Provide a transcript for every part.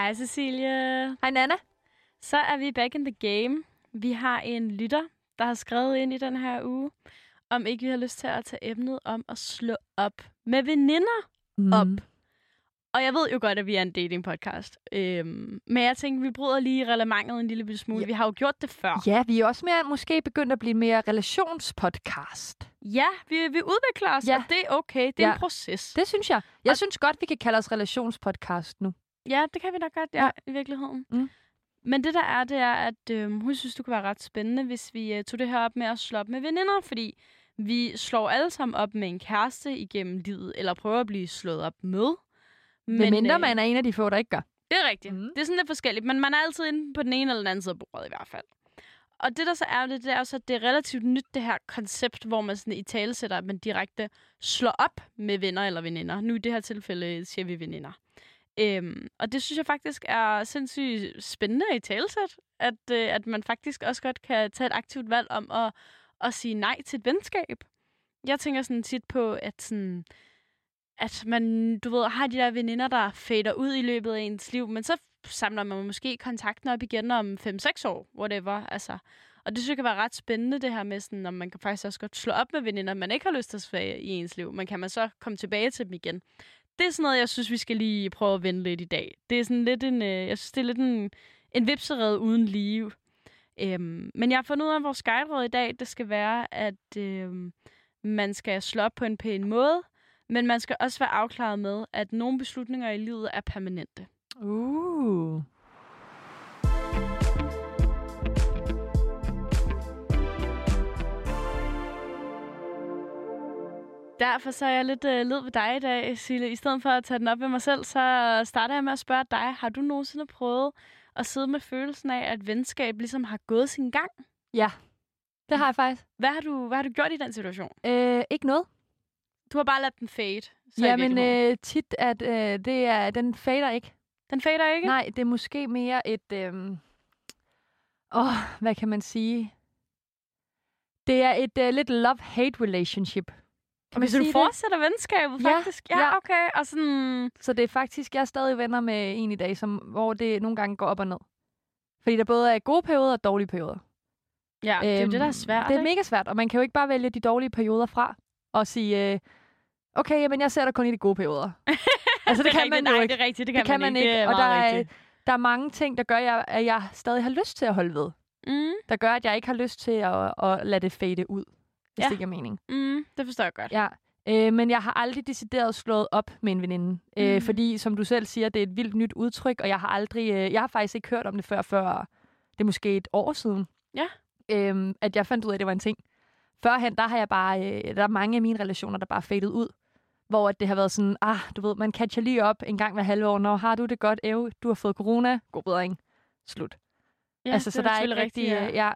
Hej Cecilie. Hej Nana. Så er vi back in the game. Vi har en lytter, der har skrevet ind i den her uge, om ikke vi har lyst til at tage emnet om at slå op med veninder Mm. op. Og jeg ved jo godt, at vi er en dating-podcast. Øhm, men jeg tænkte, vi bryder lige relevantet en lille smule. Ja. Vi har jo gjort det før. Ja, vi er også mere, måske begyndt at blive mere relationspodcast. Ja, vi, vi udvikler os, ja. og det er okay. Det er Ja. en proces. Det synes jeg. Jeg Og- synes godt, vi kan kalde os relationspodcast nu. Ja, det kan vi nok godt, ja, Ja. i virkeligheden. Mm. Men det der er, det er, at øh, hun synes, det kunne være ret spændende, hvis vi øh, tog det her op med at slå op med veninder, fordi vi slår alle sammen op med en kæreste igennem livet, eller prøver at blive slået op med. Men mindre man er en af de få, der ikke gør. Det er rigtigt. Mm. Det er sådan lidt forskelligt, men man er altid inde på den ene eller den anden side af bordet i hvert fald. Og det, der så er det, det er også, at det er relativt nyt, det her koncept, hvor man sådan i tale sætter, at man direkte slår op med venner eller veninder. Nu i det her tilfælde siger vi veninder. Øhm, og det synes jeg faktisk er sindssygt spændende i talesæt, at, øh, at man faktisk også godt kan tage et aktivt valg om at, at sige nej til et venskab. Jeg tænker sådan tit på, at sådan, at man, du ved, har de der veninder, der fader ud i løbet af ens liv, men så samler man måske kontakten op igen om 5-6 år, whatever. Altså. Og det synes jeg kan være ret spændende, det her med, sådan, om man kan faktisk også godt slå op med veninder, man ikke har lyst til at svage i ens liv, men kan man så komme tilbage til dem igen. Det er sådan noget, jeg synes, vi skal lige prøve at vende lidt i dag. Det er sådan lidt en, øh, jeg synes, det er lidt en, en vipserede uden liv. Øhm, men jeg har fundet ud af, at vores guideråd i dag, det skal være, at øhm, man skal slå op på en pæn måde, men man skal også være afklaret med, at nogle beslutninger i livet er permanente. Uh. Derfor så er jeg lidt øh, led ved dig i dag, Sille. I stedet for at tage den op ved mig selv, så starter jeg med at spørge dig, har du nogensinde prøvet at sidde med følelsen af, at venskab ligesom har gået sin gang? Ja, det har jeg faktisk. Hvad har du, hvad har du gjort i den situation? Øh, ikke noget. Du har bare ladet den fade. Jamen øh, tit, at øh, det er, den fader ikke. Den fader ikke? Nej, det er måske mere et... Øh... Åh, hvad kan man sige? Det er et øh, lidt love-hate relationship. Kan man så du det? fortsætter venskabet, Ja, faktisk? Ja, ja. okay. Og sådan... Så det er faktisk, jeg er stadig venner med en i dag, som, hvor det nogle gange går op og ned. Fordi der både er gode perioder og dårlige perioder. Ja, det er jo Øhm, det, der er svært, Det er ikke? mega svært, og man kan jo ikke bare vælge de dårlige perioder fra og sige, øh, okay, men jeg ser dig kun i de gode perioder. altså, det, er kan man rigtigt. jo Nej, ikke. det er rigtigt. Det Det kan, kan man ikke, Det er og der er, rigtigt. der er mange ting, der gør, jeg, at jeg stadig har lyst til at holde ved. Mm, Der gør, at jeg ikke har lyst til at, at lade det fade ud, hvis Ja. det giver mening. mm, det forstår jeg godt. Ja. Øh, men jeg har aldrig decideret slået op med en veninde. Øh, Mm. fordi, som du selv siger, det er et vildt nyt udtryk, og jeg har aldrig, øh, jeg har faktisk ikke hørt om det før, før det er måske et år siden. Ja. Øh, at jeg fandt ud af, at det var en ting. Førhen, der har jeg bare, øh, der er mange af mine relationer, der bare er fadet ud. Hvor at det har været sådan, ah, du ved, man catcher lige op en gang hver halve år, når har du det godt, Ev, du har fået corona, god bedring, slut. Ja, altså, det så der er ikke rigtig... rigtigt, øh, ja.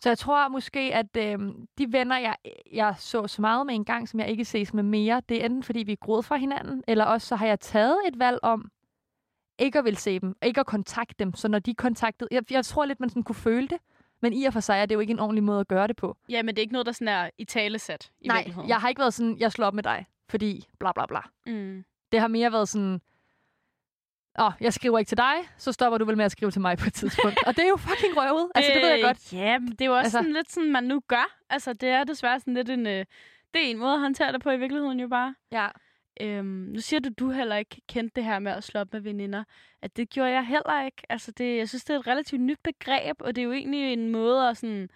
Så jeg tror måske, at øh, de venner, jeg, jeg så så meget med en gang, som jeg ikke ses med mere, det er enten fordi, vi er groet fra hinanden, eller også så har jeg taget et valg om ikke at vil se dem, ikke at kontakte dem. Så når de kontaktede... Jeg, jeg tror lidt, man sådan kunne føle det, men i og for sig er det jo ikke en ordentlig måde at gøre det på. Ja, men det er ikke noget, der sådan er i talesat i Nej, jeg har ikke været sådan, jeg slår op med dig, fordi bla bla bla. Mm. Det har mere været sådan, åh, jeg skriver ikke til dig, så stopper du vel med at skrive til mig på et tidspunkt. og det er jo fucking røvet. Altså, det ved jeg godt. Ja, men det er jo også altså, sådan lidt sådan, man nu gør. Altså, det er desværre sådan lidt en... Øh, det er en måde at håndtere det på i virkeligheden jo bare. Ja. Øhm, nu siger du, du heller ikke kendte det her med at slå op med veninder. At det gjorde jeg heller ikke. Altså, det, jeg synes, det er et relativt nyt begreb, og det er jo egentlig en måde at sådan...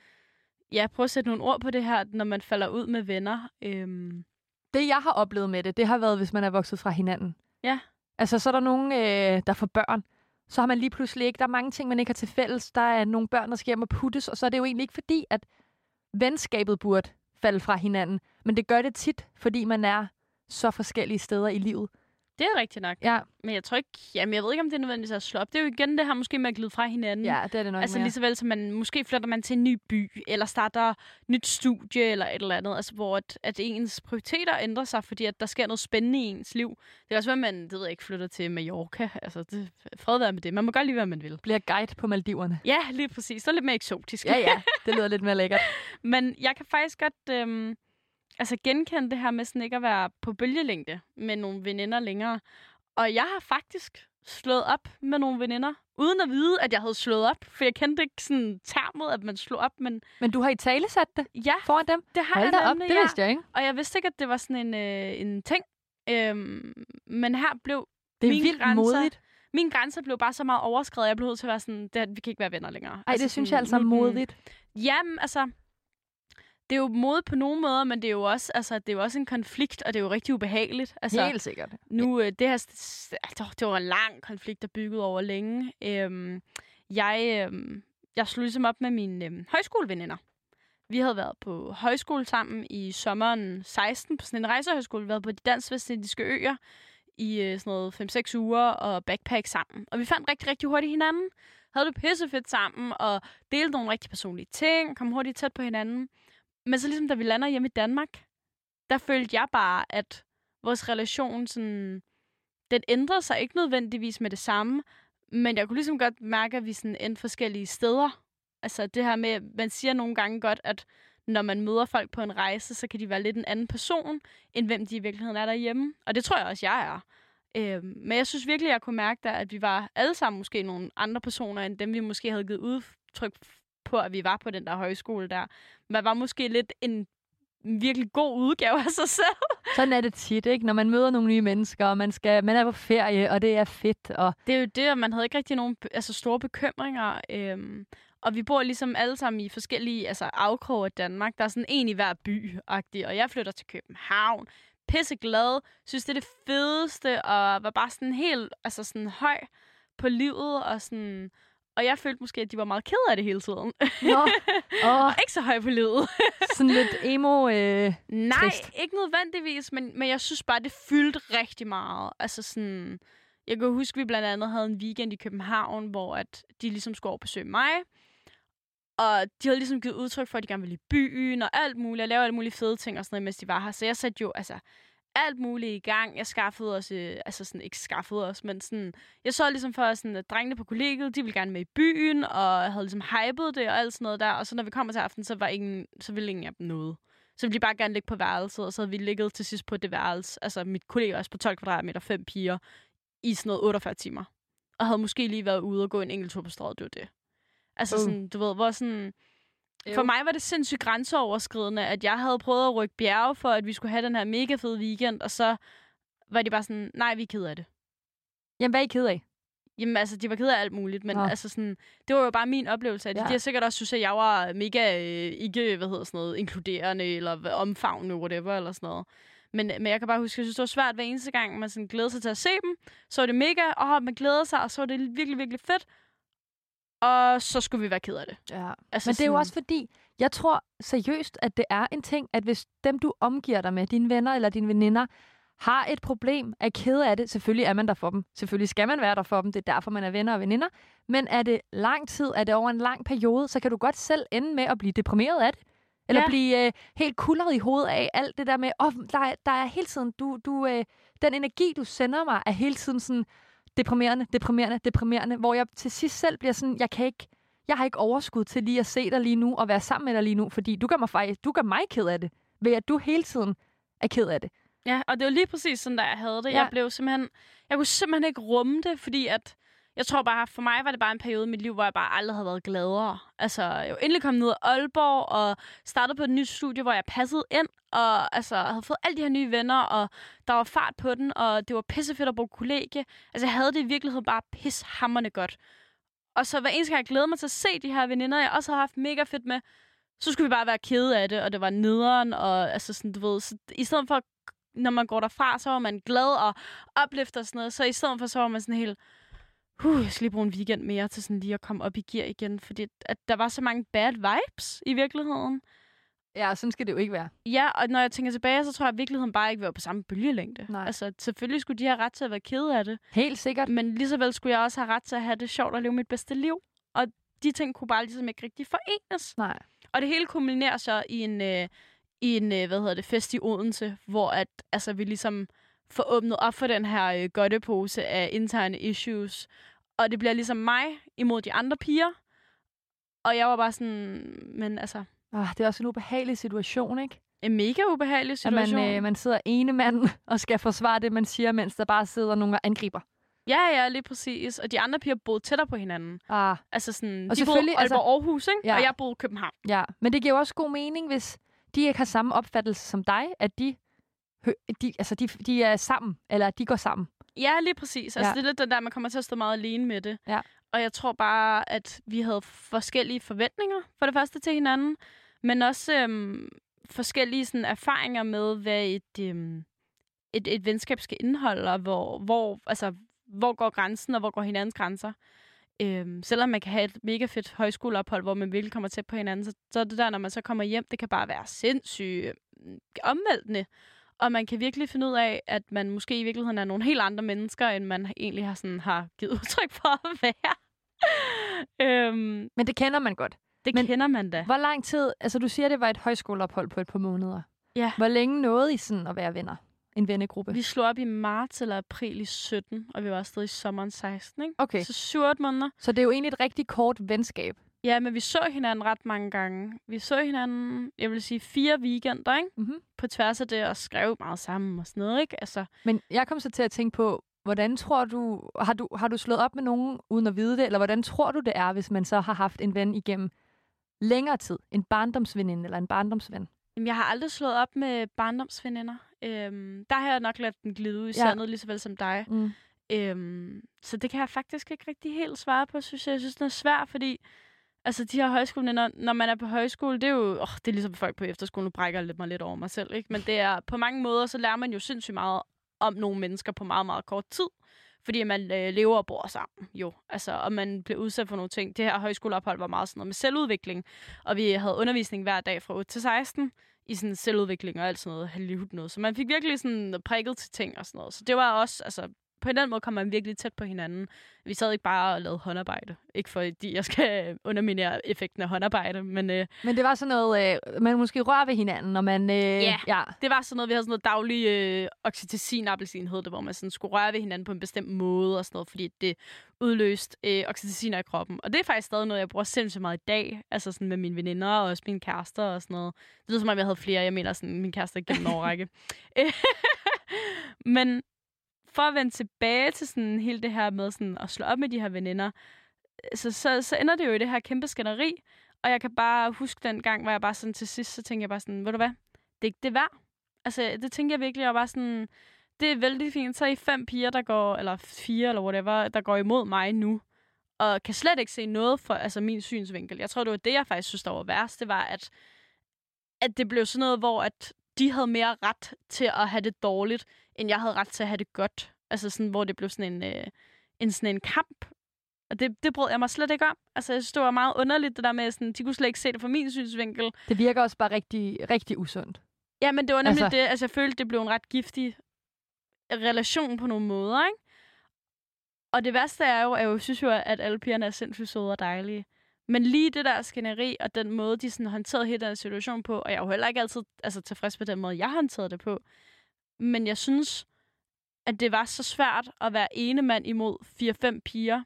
Ja, prøve at sætte nogle ord på det her, når man falder ud med venner. Øhm, det, jeg har oplevet med det, det har været, hvis man er vokset fra hinanden. Ja. Altså, så er der nogen, øh, der får børn. Så har man lige pludselig ikke... Der er mange ting, man ikke har til fælles. Der er nogle børn, der skal hjem og puttes, og så er det jo egentlig ikke fordi, at venskabet burde falde fra hinanden. Men det gør det tit, fordi man er så forskellige steder i livet det er rigtigt nok. Ja, Men jeg tror ikke... Jamen, jeg ved ikke, om det er nødvendigvis at slå op. Det er jo igen det her måske med at glide fra hinanden. ja det er det nok Altså mere. lige så vel som man måske flytter man til en ny by, eller starter nyt studie, eller et eller andet, altså hvor at, at ens prioriteter ændrer sig, fordi at der sker noget spændende i ens liv. Det kan også være, at man, det ved jeg ikke, flytter til Mallorca. Altså, det, fred være med det. Man må godt lige, hvad man vil. Bliver guide på Maldiverne. Ja, lige præcis. Så er lidt mere eksotisk. Ja, ja. Det lyder lidt mere lækkert. Men jeg kan faktisk godt øhm, altså genkende det her med sådan ikke at være på bølgelængde med nogle veninder længere. Og jeg har faktisk slået op med nogle veninder, uden at vide, at jeg havde slået op. For jeg kendte ikke sådan termet, at man slog op, men Men du har i tale sat det ja, foran dem? det har Hold jeg da op, nemlig, det ja. vidste jeg ikke. Og jeg vidste ikke, at det var sådan en, øh, en ting. Øhm, men her blev Det er Mine vildt grænser- modigt. min grænser blev bare så meget overskrevet, jeg blev nødt til at være sådan, det, vi kan ikke være venner længere. Ej, det synes jeg sådan, altså er modigt. Jamen, altså, det er jo mod på nogle måder, men det er jo også, altså, det er jo også en konflikt, og det er jo rigtig ubehageligt. Altså, Helt sikkert. nu, øh, det her, altså, det var en lang konflikt, der byggede over længe. Øhm, jeg, øhm, jeg slog ligesom op med mine øhm, højskoleveninder. Vi havde været på højskole sammen i sommeren 16 på sådan en rejsehøjskole. Vi havde været på de dansk-vestindiske øer i øh, sådan noget 5-6 uger og backpack sammen. Og vi fandt rigtig, rigtig hurtigt hinanden. Havde det pissefedt sammen og delte nogle rigtig personlige ting. Kom hurtigt tæt på hinanden. Men så ligesom da vi lander hjemme i Danmark, der følte jeg bare, at vores relation sådan, den ændrede sig ikke nødvendigvis med det samme, men jeg kunne ligesom godt mærke, at vi sådan endte forskellige steder. Altså det her med, man siger nogle gange godt, at når man møder folk på en rejse, så kan de være lidt en anden person, end hvem de i virkeligheden er derhjemme. Og det tror jeg også, jeg er. Øhm, men jeg synes virkelig, jeg kunne mærke der, at vi var alle sammen måske nogle andre personer, end dem vi måske havde givet udtryk på, at vi var på den der højskole der. Man var måske lidt en virkelig god udgave af sig selv. Sådan er det tit, ikke? Når man møder nogle nye mennesker, og man, skal, man er på ferie, og det er fedt. Og Det er jo det, og man havde ikke rigtig nogen altså store bekymringer. Øhm, og vi bor ligesom alle sammen i forskellige altså afkroge af Danmark. Der er sådan en i hver by -agtig, og jeg flytter til København. Pisse glad, synes det er det fedeste, og var bare sådan helt altså sådan høj på livet, og sådan... Og jeg følte måske, at de var meget ked af det hele tiden. Nå, åh, ikke så høj på livet. sådan lidt emo... Øh, Nej, Trist. ikke nødvendigvis, men, men jeg synes bare, det fyldte rigtig meget. Altså sådan, jeg kan huske, vi blandt andet havde en weekend i København, hvor at de ligesom skulle over besøge mig. Og de havde ligesom givet udtryk for, at de gerne ville i byen og alt muligt, og lave alle mulige fede ting og sådan noget, mens de var her. Så jeg satte jo altså alt muligt i gang. Jeg skaffede os, øh, altså sådan ikke skaffede os, men sådan, jeg så ligesom for, sådan, at drengene på kollegiet, de ville gerne med i byen, og jeg havde ligesom hypet det og alt sådan noget der. Og så når vi kommer til aften, så, var ingen, så ville ingen af dem noget. Så ville de bare gerne ligge på værelset, og så havde vi ligget til sidst på det værelse. Altså mit kollega også på 12 kvadratmeter, fem piger, i sådan noget 48 timer. Og havde måske lige været ude og gå en enkelt tur på strøget, det var det. Altså Uh. sådan, du ved, hvor sådan... For mig var det sindssygt grænseoverskridende, at jeg havde prøvet at rykke bjerge for, at vi skulle have den her mega fede weekend, og så var de bare sådan, nej, vi er ked af det. jamen, hvad er I ked af? Jamen altså, de var ked af alt muligt, men Nå. altså sådan, det var jo bare min oplevelse af det. Ja. De har sikkert også synes, at jeg var mega øh, ikke, hvad hedder sådan noget, inkluderende, eller omfavnende, whatever, eller sådan noget. Men, men jeg kan bare huske, at jeg synes, det var svært hver eneste gang, man sådan glæder sig til at se dem. Så var det mega, og man glæder sig, og så var det virkelig, virkelig fedt. Og så skulle vi være ked af det. Ja. Altså Men det er jo også fordi, jeg tror seriøst, at det er en ting, at hvis dem, du omgiver dig med, dine venner eller dine veninder, har et problem, er ked af det, selvfølgelig er man der for dem. Selvfølgelig skal man være der for dem, det er derfor, man er venner og veninder. Men er det lang tid, er det over en lang periode, så kan du godt selv ende med at blive deprimeret af det. Eller Ja. blive øh, helt kuldret i hovedet af alt det der med, oh, der, er, der er hele tiden, du, du, øh, den energi, du sender mig, er hele tiden sådan deprimerende, deprimerende, deprimerende, hvor jeg til sidst selv bliver sådan, jeg kan ikke, jeg har ikke overskud til lige at se dig lige nu og være sammen med dig lige nu, fordi du gør mig faktisk, du gør mig ked af det, ved at du hele tiden er ked af det. Ja, og det var lige præcis sådan, der jeg havde det. Ja. Jeg blev simpelthen... Jeg kunne simpelthen ikke rumme det, fordi at... Jeg tror bare, for mig var det bare en periode i mit liv, hvor jeg bare aldrig havde været gladere. Altså, jeg var endelig kommet ned af Aalborg og startede på et nyt studie, hvor jeg passede ind. Og altså, havde fået alle de her nye venner, og der var fart på den, og det var pissefedt at bo kollegie. Altså, jeg havde det i virkeligheden bare pishammerende godt. Og så hver eneste gang, jeg glædede mig til at se de her veninder, jeg også havde haft mega fedt med, så skulle vi bare være kede af det, og det var nederen, og altså sådan, du ved, så i stedet for, når man går derfra, så var man glad og opløfter og sådan noget, så i stedet for, så var man sådan helt, huh, jeg skal lige bruge en weekend mere til sådan lige at komme op i gear igen, fordi at der var så mange bad vibes i virkeligheden. Ja, sådan skal det jo ikke være. Ja, og når jeg tænker tilbage, så tror jeg, at virkeligheden bare ikke var på samme bølgelængde. Nej. Altså, selvfølgelig skulle de have ret til at være kede af det, Helt sikkert. men lige så vel skulle jeg også have ret til at have det sjovt og leve mit bedste liv. Og de ting kunne bare ligesom ikke rigtig forenes. Nej. Og det hele kulminerer så i en, øh, i en øh, hvad hedder det, fest i Odense, hvor at, altså, vi ligesom får åbnet op for den her øh, godtepose af interne issues. Og det bliver ligesom mig imod de andre piger. Og jeg var bare sådan, men altså, Ah, det er også en ubehagelig situation, ikke? En mega ubehagelig At situation. man, øh, man sidder ene mand og skal forsvare det, man siger, mens der bare sidder nogen og angriber. Ja, ja, lige præcis. Og de andre piger boede tættere på hinanden. Ah, Altså sådan, Og de boede Aalborg altså- Aarhus, ikke? Ja. Og jeg boede i København. ja. Men det giver også god mening, hvis de ikke har samme opfattelse som dig, at de, de, altså de, de er sammen, eller de går sammen. Ja, lige præcis. Altså, Ja. det er lidt den der, man kommer til at stå meget alene med det. Ja. Og jeg tror bare, at vi havde forskellige forventninger, for det første til hinanden, men også øhm, forskellige sådan, erfaringer med, hvad et, øhm, et, et venskab skal indeholde, og hvor, hvor, altså, hvor går grænsen, og hvor går hinandens grænser. Øhm, selvom man kan have et mega fedt højskoleophold, hvor man virkelig kommer tæt på hinanden, så, så er det der, når man så kommer hjem, det kan bare være sindssygt øhm, omvæltende. Og man kan virkelig finde ud af, at man måske i virkeligheden er nogle helt andre mennesker, end man egentlig har, sådan, har givet udtryk for at være. øhm, Men det kender man godt. det Men- kender man da. Hvor lang tid, altså du siger, det var et højskoleophold på et par måneder. Ja. Hvor længe nåede I sådan at være venner? En vennegruppe? Vi slog op i marts eller april i 17, og vi var afsted i sommeren 16, ikke? Okay, Så 7 måneder. så det er jo egentlig et rigtig kort venskab. Ja, men vi så hinanden ret mange gange. Vi så hinanden, jeg vil sige, fire weekender, ikke? Mm-hmm. På tværs af det, og skrev meget sammen og sådan noget, ikke? Altså, Men jeg kom så til at tænke på, hvordan tror du har, du, har du slået op med nogen uden at vide det, eller hvordan tror du, det er, hvis man så har haft en ven igennem længere tid? En barndomsveninde eller en barndomsven? Jamen, jeg har aldrig slået op med barndomsveninder. Øhm, der har jeg nok ladet den glide ud i Ja. sandet, lige så vel som dig. Mm. Øhm, så det kan jeg faktisk ikke rigtig helt svare på, synes jeg. Jeg synes, det er svært, fordi altså, de her højskoleveninder, når man er på højskole, det er jo, åh, det er ligesom folk på efterskolen, nu brækker jeg lidt mig lidt over mig selv, ikke? Men det er, på mange måder, så lærer man jo sindssygt meget om nogle mennesker på meget, meget kort tid. Fordi man øh, lever og bor sammen, jo. Altså, og man bliver udsat for nogle ting. Det her højskoleophold var meget sådan noget med selvudvikling. Og vi havde undervisning hver dag fra 8 til 16 i sådan selvudvikling og alt sådan noget heldigt noget. Så man fik virkelig sådan prikket til ting og sådan noget. Så det var også, altså, på en den måde kom man virkelig tæt på hinanden. Vi sad ikke bare og lavede håndarbejde. Ikke fordi jeg skal underminere effekten af håndarbejde, men øh, Men det var sådan noget, øh, man måske rører ved hinanden, og man... Øh, Ja. ja. det var sådan noget, vi havde sådan noget daglig øh, oxytocin appelsin hed det, hvor man sådan skulle røre ved hinanden på en bestemt måde og sådan noget, fordi det udløste øh, oxytociner i kroppen. Og det er faktisk stadig noget, jeg bruger sindssygt meget i dag, altså sådan med mine veninder og også mine kærester og sådan noget. Det lyder som om, jeg havde flere, jeg mener sådan mine kærester gennem en årrække. Men for at vende tilbage til sådan hele det her med sådan at slå op med de her veninder, øh, så, så, så ender det jo i det her kæmpe skænderi. Og jeg kan bare huske den gang, hvor jeg bare sådan til sidst, så tænkte jeg bare sådan, ved du hvad, det er ikke det værd. Altså, det tænker jeg virkelig, jeg var bare sådan, det er vældig fint. Så er I fem piger, der går, eller fire, eller whatever, der går imod mig nu. Og kan slet ikke se noget for altså, min synsvinkel. Jeg tror, det var det, jeg faktisk synes, der var værst. Det var, at, at det blev sådan noget, hvor at de havde mere ret til at have det dårligt, end jeg havde ret til at have det godt. Altså sådan, hvor det blev sådan en, øh, en, sådan en kamp. Og det, det brød jeg mig slet ikke om. Altså, jeg synes, det var meget underligt, det der med, sådan, de kunne slet ikke se det fra min synsvinkel. Det virker også bare rigtig, rigtig usundt. Ja, men det var nemlig Altså- det. Altså, jeg følte, det blev en ret giftig relation på nogle måder, ikke? Og det værste er jo, at jeg synes jo, at alle pigerne er sindssygt søde og dejlige. Men lige det der skænderi, og den måde, de sådan håndterede hele den situation på, og jeg er jo heller ikke altid altså, tilfreds med den måde, jeg håndterede det på. Men jeg synes, at det var så svært at være ene mand imod 4-5 piger,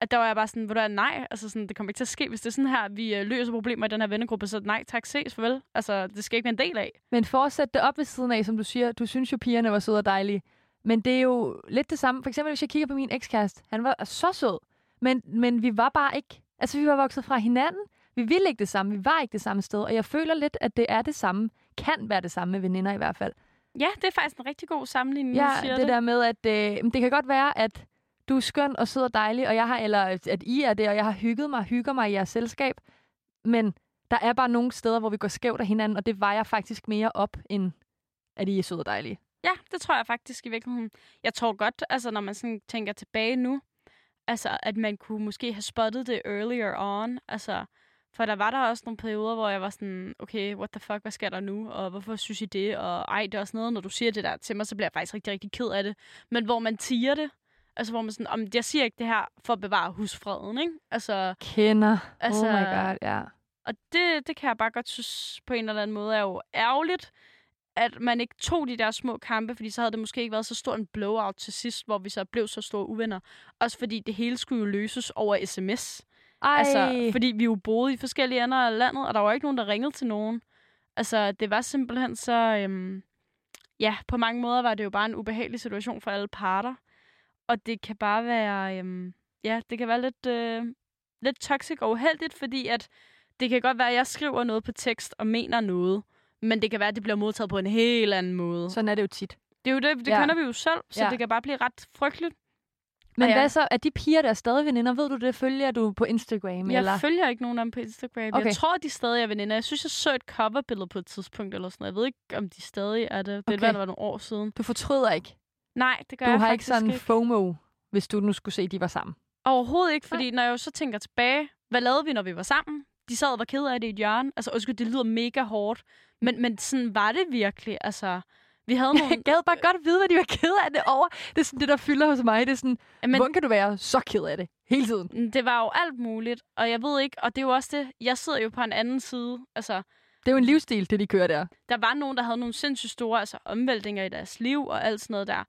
at der var jeg bare sådan, hvor du er nej, altså sådan, det kommer ikke til at ske, hvis det er sådan her, vi øh, løser problemer i den her vennegruppe, så nej, tak, ses, farvel. Altså, det skal ikke være en del af. Men fortsæt det op ved siden af, som du siger. Du synes jo, pigerne var søde og dejlige. Men det er jo lidt det samme. For eksempel, hvis jeg kigger på min ekskæreste. Han var så sød. Men, men vi var bare ikke... Altså, vi var vokset fra hinanden. Vi ville ikke det samme. Vi var ikke det samme sted. Og jeg føler lidt, at det er det samme. Kan være det samme med veninder i hvert fald. Ja, det er faktisk en rigtig god sammenligning, Ja, du siger det, det der med, at øh, det kan godt være, at du er skøn og sød og dejlig, og jeg har, eller at I er det, og jeg har hygget mig, hygger mig i jeres selskab. Men der er bare nogle steder, hvor vi går skævt af hinanden, og det vejer faktisk mere op, end at I er søde og dejlige. Ja, det tror jeg faktisk i virkeligheden. Jeg tror godt, altså når man sådan tænker tilbage nu, altså at man kunne måske have spottet det earlier on. Altså, for der var der også nogle perioder, hvor jeg var sådan, okay, what the fuck, hvad sker der nu? Og hvorfor synes I det? Og ej, det er også noget, når du siger det der til mig, så bliver jeg faktisk rigtig, rigtig ked af det. Men hvor man tiger det, altså hvor man sådan, om jeg siger ikke det her for at bevare husfreden, ikke? Altså, Kender. Altså- oh my god, ja. Og det, det kan jeg bare godt synes på en eller anden måde er jo ærgerligt, at man ikke tog de der små kampe, fordi så havde det måske ikke været så stor en blowout til sidst, hvor vi så blev så store uvenner. Også fordi det hele skulle jo løses over sms. Ej, Altså, fordi vi jo boede i forskellige ender af landet, og der var ikke nogen, der ringede til nogen. Altså, det var simpelthen så... Øhm, ja, på mange måder var det jo bare en ubehagelig situation for alle parter. Og det kan bare være... Øhm, ja, det kan være lidt, øh, lidt toxic og uheldigt, fordi at det kan godt være, at jeg skriver noget på tekst og mener noget, men det kan være, at det bliver modtaget på en helt anden måde. Sådan er det jo tit. Det er jo det, det Ja. ja. kender vi jo selv, så Ja. ja. det kan bare blive ret frygteligt. Men ja. hvad så? Er de piger, der er stadig veninder? Ved du det? Følger du på Instagram? Jeg eller? følger ikke nogen af dem på Instagram. Okay. Jeg tror, de stadig er veninder. Jeg synes, jeg så et coverbillede på et tidspunkt eller sådan noget. Jeg ved ikke, om de stadig er det. Det Okay. okay. var nogle år siden. Du fortryder ikke? Nej, det gør Du jeg har ikke sådan ikke. FOMO, hvis du nu skulle se, at de var sammen? Overhovedet ikke, fordi når jeg jo så tænker tilbage, hvad lavede vi, når vi var sammen? De sad og var ked af det i et hjørne. Altså, undskyld, det lyder mega hårdt. Men, men sådan var det virkelig. Altså, vi havde nogle... Jeg gad bare godt vide, hvad de var ked af det over. Det er sådan det, der fylder hos mig. Det er sådan, Men... hvordan kan du være så ked af det hele tiden? det var jo alt muligt, og jeg ved ikke, og det er jo også det, jeg sidder jo på en anden side. Altså, Det er jo en livsstil, det de kører der. der var nogen, der havde nogle sindssygt store altså, omvæltninger i deres liv og alt sådan noget der.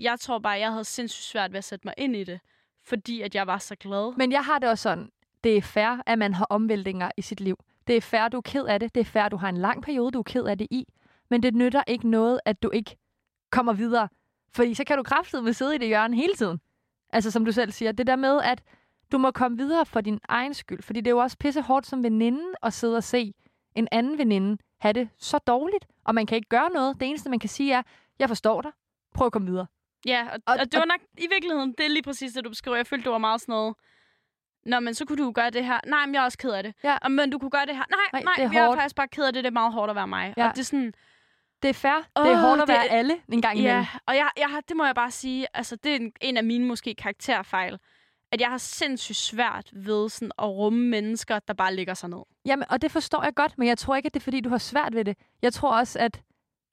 Jeg tror bare, jeg havde sindssygt svært ved at sætte mig ind i det, fordi at jeg var så glad. Men jeg har det også sådan, det er fair, at man har omvæltninger i sit liv. Det er fair, du er ked af det. Det er fair, du har en lang periode, du er ked af det i. Men det nytter ikke noget, at du ikke kommer videre. Fordi så kan du kraftedeme sidde i det hjørne hele tiden. Altså som du selv siger, det der med, at du må komme videre for din egen skyld. Fordi det er jo også pisse hårdt som veninde at sidde og se en anden veninde have det så dårligt. Og man kan ikke gøre noget. Det eneste, man kan sige er, jeg forstår dig. Prøv at komme videre. Ja, og, Og- og, det var nok i virkeligheden, det er lige præcis det, du beskriver. Jeg følte, det var meget sådan noget, Nå, men så kunne du gøre det her. Nej, men jeg er også ked af det. Ja. Og, men du kunne gøre det her. Nej, Nej, nej, det er jeg er faktisk bare ked af det. Det er meget hårdt at være mig. Ja. Og det er sådan, Det er fair. det er hårdt at det være alle en gang imellem. Ja, og jeg, jeg har, det må jeg bare sige, altså det er en, en af mine måske karakterfejl, at jeg har sindssygt svært ved sådan at rumme mennesker, der bare ligger sig ned. Jamen, og det forstår jeg godt, men jeg tror ikke, at det er, fordi du har svært ved det. Jeg tror også, at...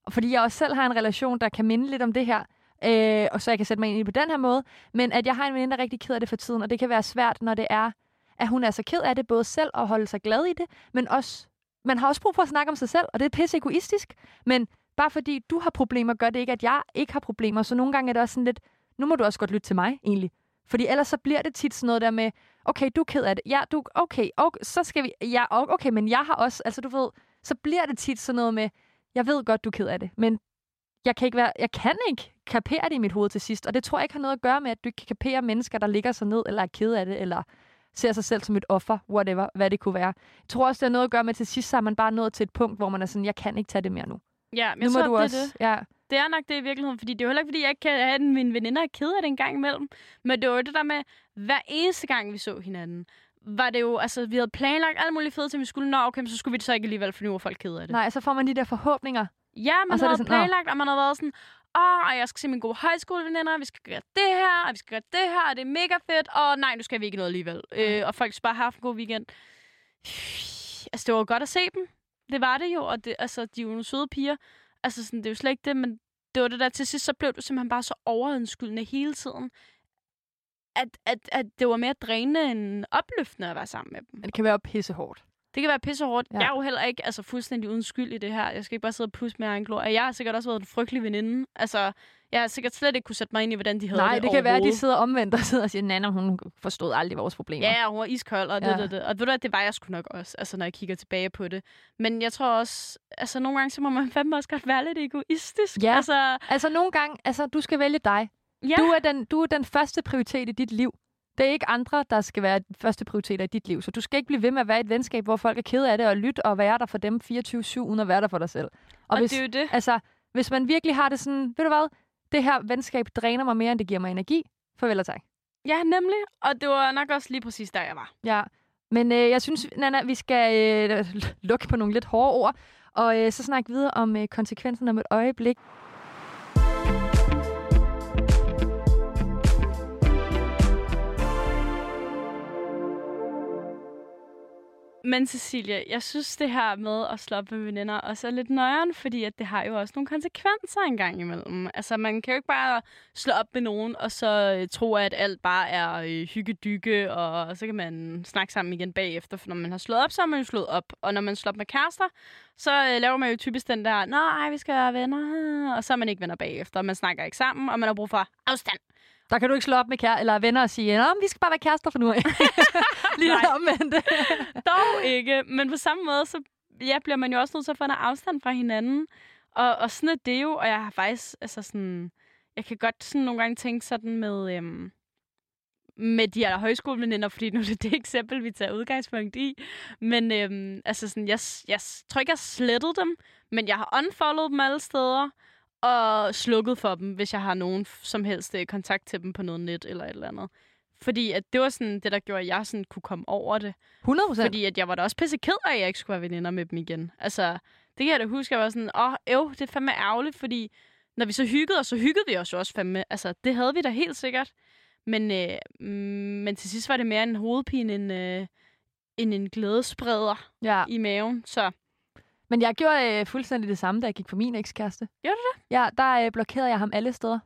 Fordi jeg også selv har en relation, der kan minde lidt om det her, øh, og så jeg kan sætte mig ind i det på den her måde, men at jeg har en veninde, der er rigtig ked af det for tiden, og det kan være svært, når det er, at hun er så ked af det, både selv at holde sig glad i det, men også... Man har også brug for at snakke om sig selv, og det er pisse egoistisk, men bare fordi du har problemer, gør det ikke, at jeg ikke har problemer. Så nogle gange er det også sådan lidt, nu må du også godt lytte til mig, egentlig. Fordi ellers så bliver det tit sådan noget der med, okay, du er ked af det. Ja, du, okay, okay, så skal vi, ja, okay, men jeg har også, altså du ved, så bliver det tit sådan noget med, jeg ved godt, du er ked af det, men jeg kan ikke være, jeg kan ikke kapere det i mit hoved til sidst, og det tror jeg ikke har noget at gøre med, at du ikke kan kapere mennesker, der ligger sig ned, eller er ked af det, eller ser sig selv som et offer, whatever, hvad det kunne være. Jeg tror også, det har noget at gøre med, at til sidst så er man bare nået til et punkt, hvor man er sådan, jeg kan ikke tage det mere nu. Ja, men nu må tror, du det også, er det. ja, Det er nok det i virkeligheden, fordi det er jo heller ikke, fordi jeg ikke kan have den, mine veninder er ked af det en gang imellem. Men det var jo det der med, hver eneste gang vi så hinanden, var det jo, altså vi havde planlagt alle mulige fede ting, vi skulle, nå okay, så skulle vi det så ikke alligevel, for nu var folk ked af det. nej, så får man de der forhåbninger. Ja, man Og så havde sådan, planlagt, og man havde været sådan, åh, og jeg skal se mine gode højskoleveninder, vi skal gøre det her, og vi skal gøre det her, og det er mega fedt, og nej, nu skal vi ikke noget alligevel. Øh, og folk skal bare have haft en god weekend. Altså, det var godt at se dem. Det var det jo, og det, altså, de er jo nogle søde piger. Altså, sådan, det er jo slet ikke det, men det var det der til sidst, så blev du simpelthen bare så overenskyldende hele tiden, at, at, at det var mere drænende end opløftende at være sammen med dem. Det kan være pissehårdt. Det kan være pissehårdt. Ja. Jeg er jo heller ikke altså, fuldstændig uden skyld i det her. Jeg skal ikke bare sidde og pusse med egen glor. Jeg har sikkert også været en frygtelig veninde. Altså, jeg har sikkert slet ikke kunne sætte mig ind i, hvordan de havde Nej, det det kan være, at de sidder omvendt og sidder og siger, Nana, hun forstod aldrig vores problemer. Ja, hun var iskold, og det, Ja. det, det. Og ved du hvad, det var jeg sgu nok også, altså, når jeg kigger tilbage på det. Men jeg tror også, altså nogle gange, så må man fandme også godt være lidt egoistisk. Ja. Altså, Altså nogle gange, altså du skal vælge dig. ja. Du, er den, du er den første prioritet i dit liv. Det er ikke andre, der skal være første prioriteter i dit liv. Så du skal ikke blive ved med at være i et venskab, hvor folk er kede af det, og lytte og være der for dem 24-7, uden at være der for dig selv. Og, og hvis, det er jo det. altså, hvis man virkelig har det sådan, ved du hvad, det her venskab dræner mig mere, end det giver mig energi. Farvel og tak. Ja, nemlig. Og det var nok også lige præcis der, jeg var. Ja. Men øh, jeg synes, Nana, vi skal øh, lukke på nogle lidt hårde ord, og øh, så snakke videre om øh, konsekvenserne om et øjeblik. Men Cecilia, jeg synes det her med at slå op med veninder også er lidt nøjeren, fordi at det har jo også nogle konsekvenser en gang imellem. Altså, man kan jo ikke bare slå op med nogen, og så øh, tro, at alt bare er øh, hygge-dygge, og så kan man snakke sammen igen bagefter. For når man har slået op, så har man jo slået op. Og når man slår op med kærester, så øh, laver man jo typisk den der, nej, vi skal være venner, og så er man ikke venner bagefter. og Man snakker ikke sammen, og man har brug for afstand. Der kan du ikke slå op med kære eller venner og sige, men vi skal bare være kærester for nu af. Lige Nej. det omvendte. Dog ikke, men på samme måde, så ja, bliver man jo også nødt til at få noget afstand fra hinanden. Og, og sådan er det jo, og jeg har faktisk, altså sådan, jeg kan godt sådan nogle gange tænke sådan med, øhm, med de her højskoleveninder, fordi nu er det det eksempel, vi tager udgangspunkt i. Men øhm, altså sådan, jeg, jeg tror ikke, jeg har slettet dem, men jeg har unfollowed dem alle steder, og slukket for dem, hvis jeg har nogen som helst øh, kontakt til dem på noget net eller et eller andet. Fordi at det var sådan det, der gjorde, at jeg sådan kunne komme over det. 100 procent. Fordi at jeg var da også pisse ked af, at jeg ikke skulle være veninder med dem igen. Altså, det kan jeg da huske, jeg var sådan, åh, øv, det er fandme ærgerligt, fordi når vi så hyggede os, så hyggede vi os jo også fandme. Altså, det havde vi da helt sikkert. Men, øh, mm, men til sidst var det mere en hovedpine end, øh, end en glædespreder Ja. i maven. Så Men jeg gjorde øh, fuldstændig det samme, da jeg gik på min ekskæreste. Gjorde du det? Ja, der øh, blokerede jeg ham alle steder.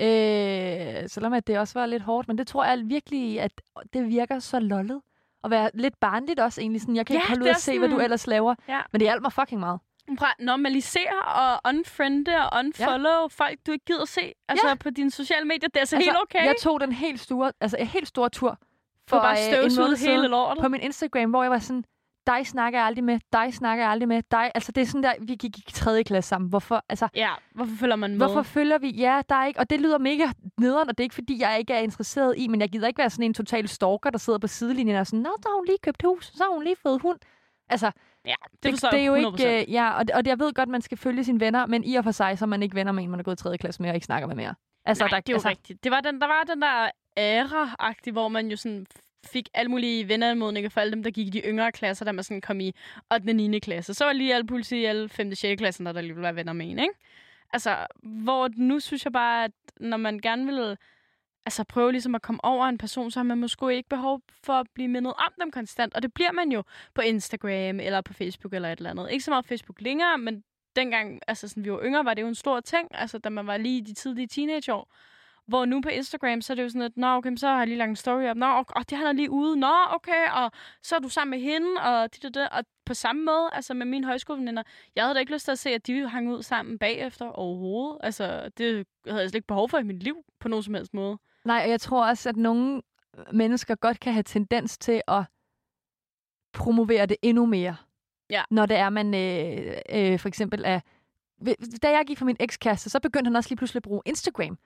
Øh, selvom at det også var lidt hårdt, men det tror jeg virkelig, at det virker så lollet. At være lidt barnligt også egentlig. Sådan, jeg kan Ja, ikke holde ud at se, hvad du ellers laver. Ja. Men det hjalp mig fucking meget. prøv normalisere og unfriende og unfollow ja. folk, du ikke gider se altså Ja. på dine sociale medier. Det er altså, helt okay. Jeg tog den helt store, altså en helt store tur for bare øh, en måned støvsuget siden hele lortet. på min Instagram, hvor jeg var sådan, dig snakker jeg aldrig med, dig snakker jeg aldrig med, dig. Altså det er sådan der, vi gik i tredje klasse sammen. Hvorfor, altså, Ja, hvorfor følger man med? Hvorfor følger vi? Ja, der er ikke... Og det lyder mega nederen, og det er ikke, fordi jeg ikke er interesseret i, men jeg gider ikke være sådan en total stalker, der sidder på sidelinjen og sådan, Nå, så har hun lige købt hus, så har hun lige fået hund. Altså, Ja, det, det, det er jo jeg 100%. ikke... Øh, ja, og, det- og jeg ved godt, man skal følge sine venner, men i og for sig, så er man ikke venner med en, man er gået i tredje klasse med og ikke snakker med mere. Altså, Nej, der, det er jo altså, rigtigt. Det var den, der var den der æra-agtig, hvor man jo sådan fik alle mulige venneanmodninger for alle dem, der gik i de yngre klasser, da man sådan kom i 8. og 9. klasse. Så var lige alle politi i alle 5. og 6. klassen, der, der lige ville være venner med en, ikke? Altså, hvor nu synes jeg bare, at når man gerne vil altså prøve ligesom at komme over en person, så har man måske ikke behov for at blive mindet om dem konstant. Og det bliver man jo på Instagram eller på Facebook eller et eller andet. Ikke så meget Facebook længere, men dengang altså sådan, vi var yngre, var det jo en stor ting, altså da man var lige i de tidlige teenageår. Hvor nu på Instagram, så er det jo sådan, at Nå, okay, så har jeg lige lagt en story op. Nå, og, og det han er lige ude. Nå, okay, og så er du sammen med hende, og det og det. Og på samme måde, altså med mine højskoleveninder, jeg havde da ikke lyst til at se, at de hang ud sammen bagefter overhovedet. Altså, det havde jeg slet ikke behov for i mit liv på nogen som helst måde. Nej, og jeg tror også, at nogle mennesker godt kan have tendens til at promovere det endnu mere. Ja. Når det er, man øh, øh, for eksempel er... Da jeg gik fra min ekskæreste, så begyndte han også lige pludselig at bruge Instagram.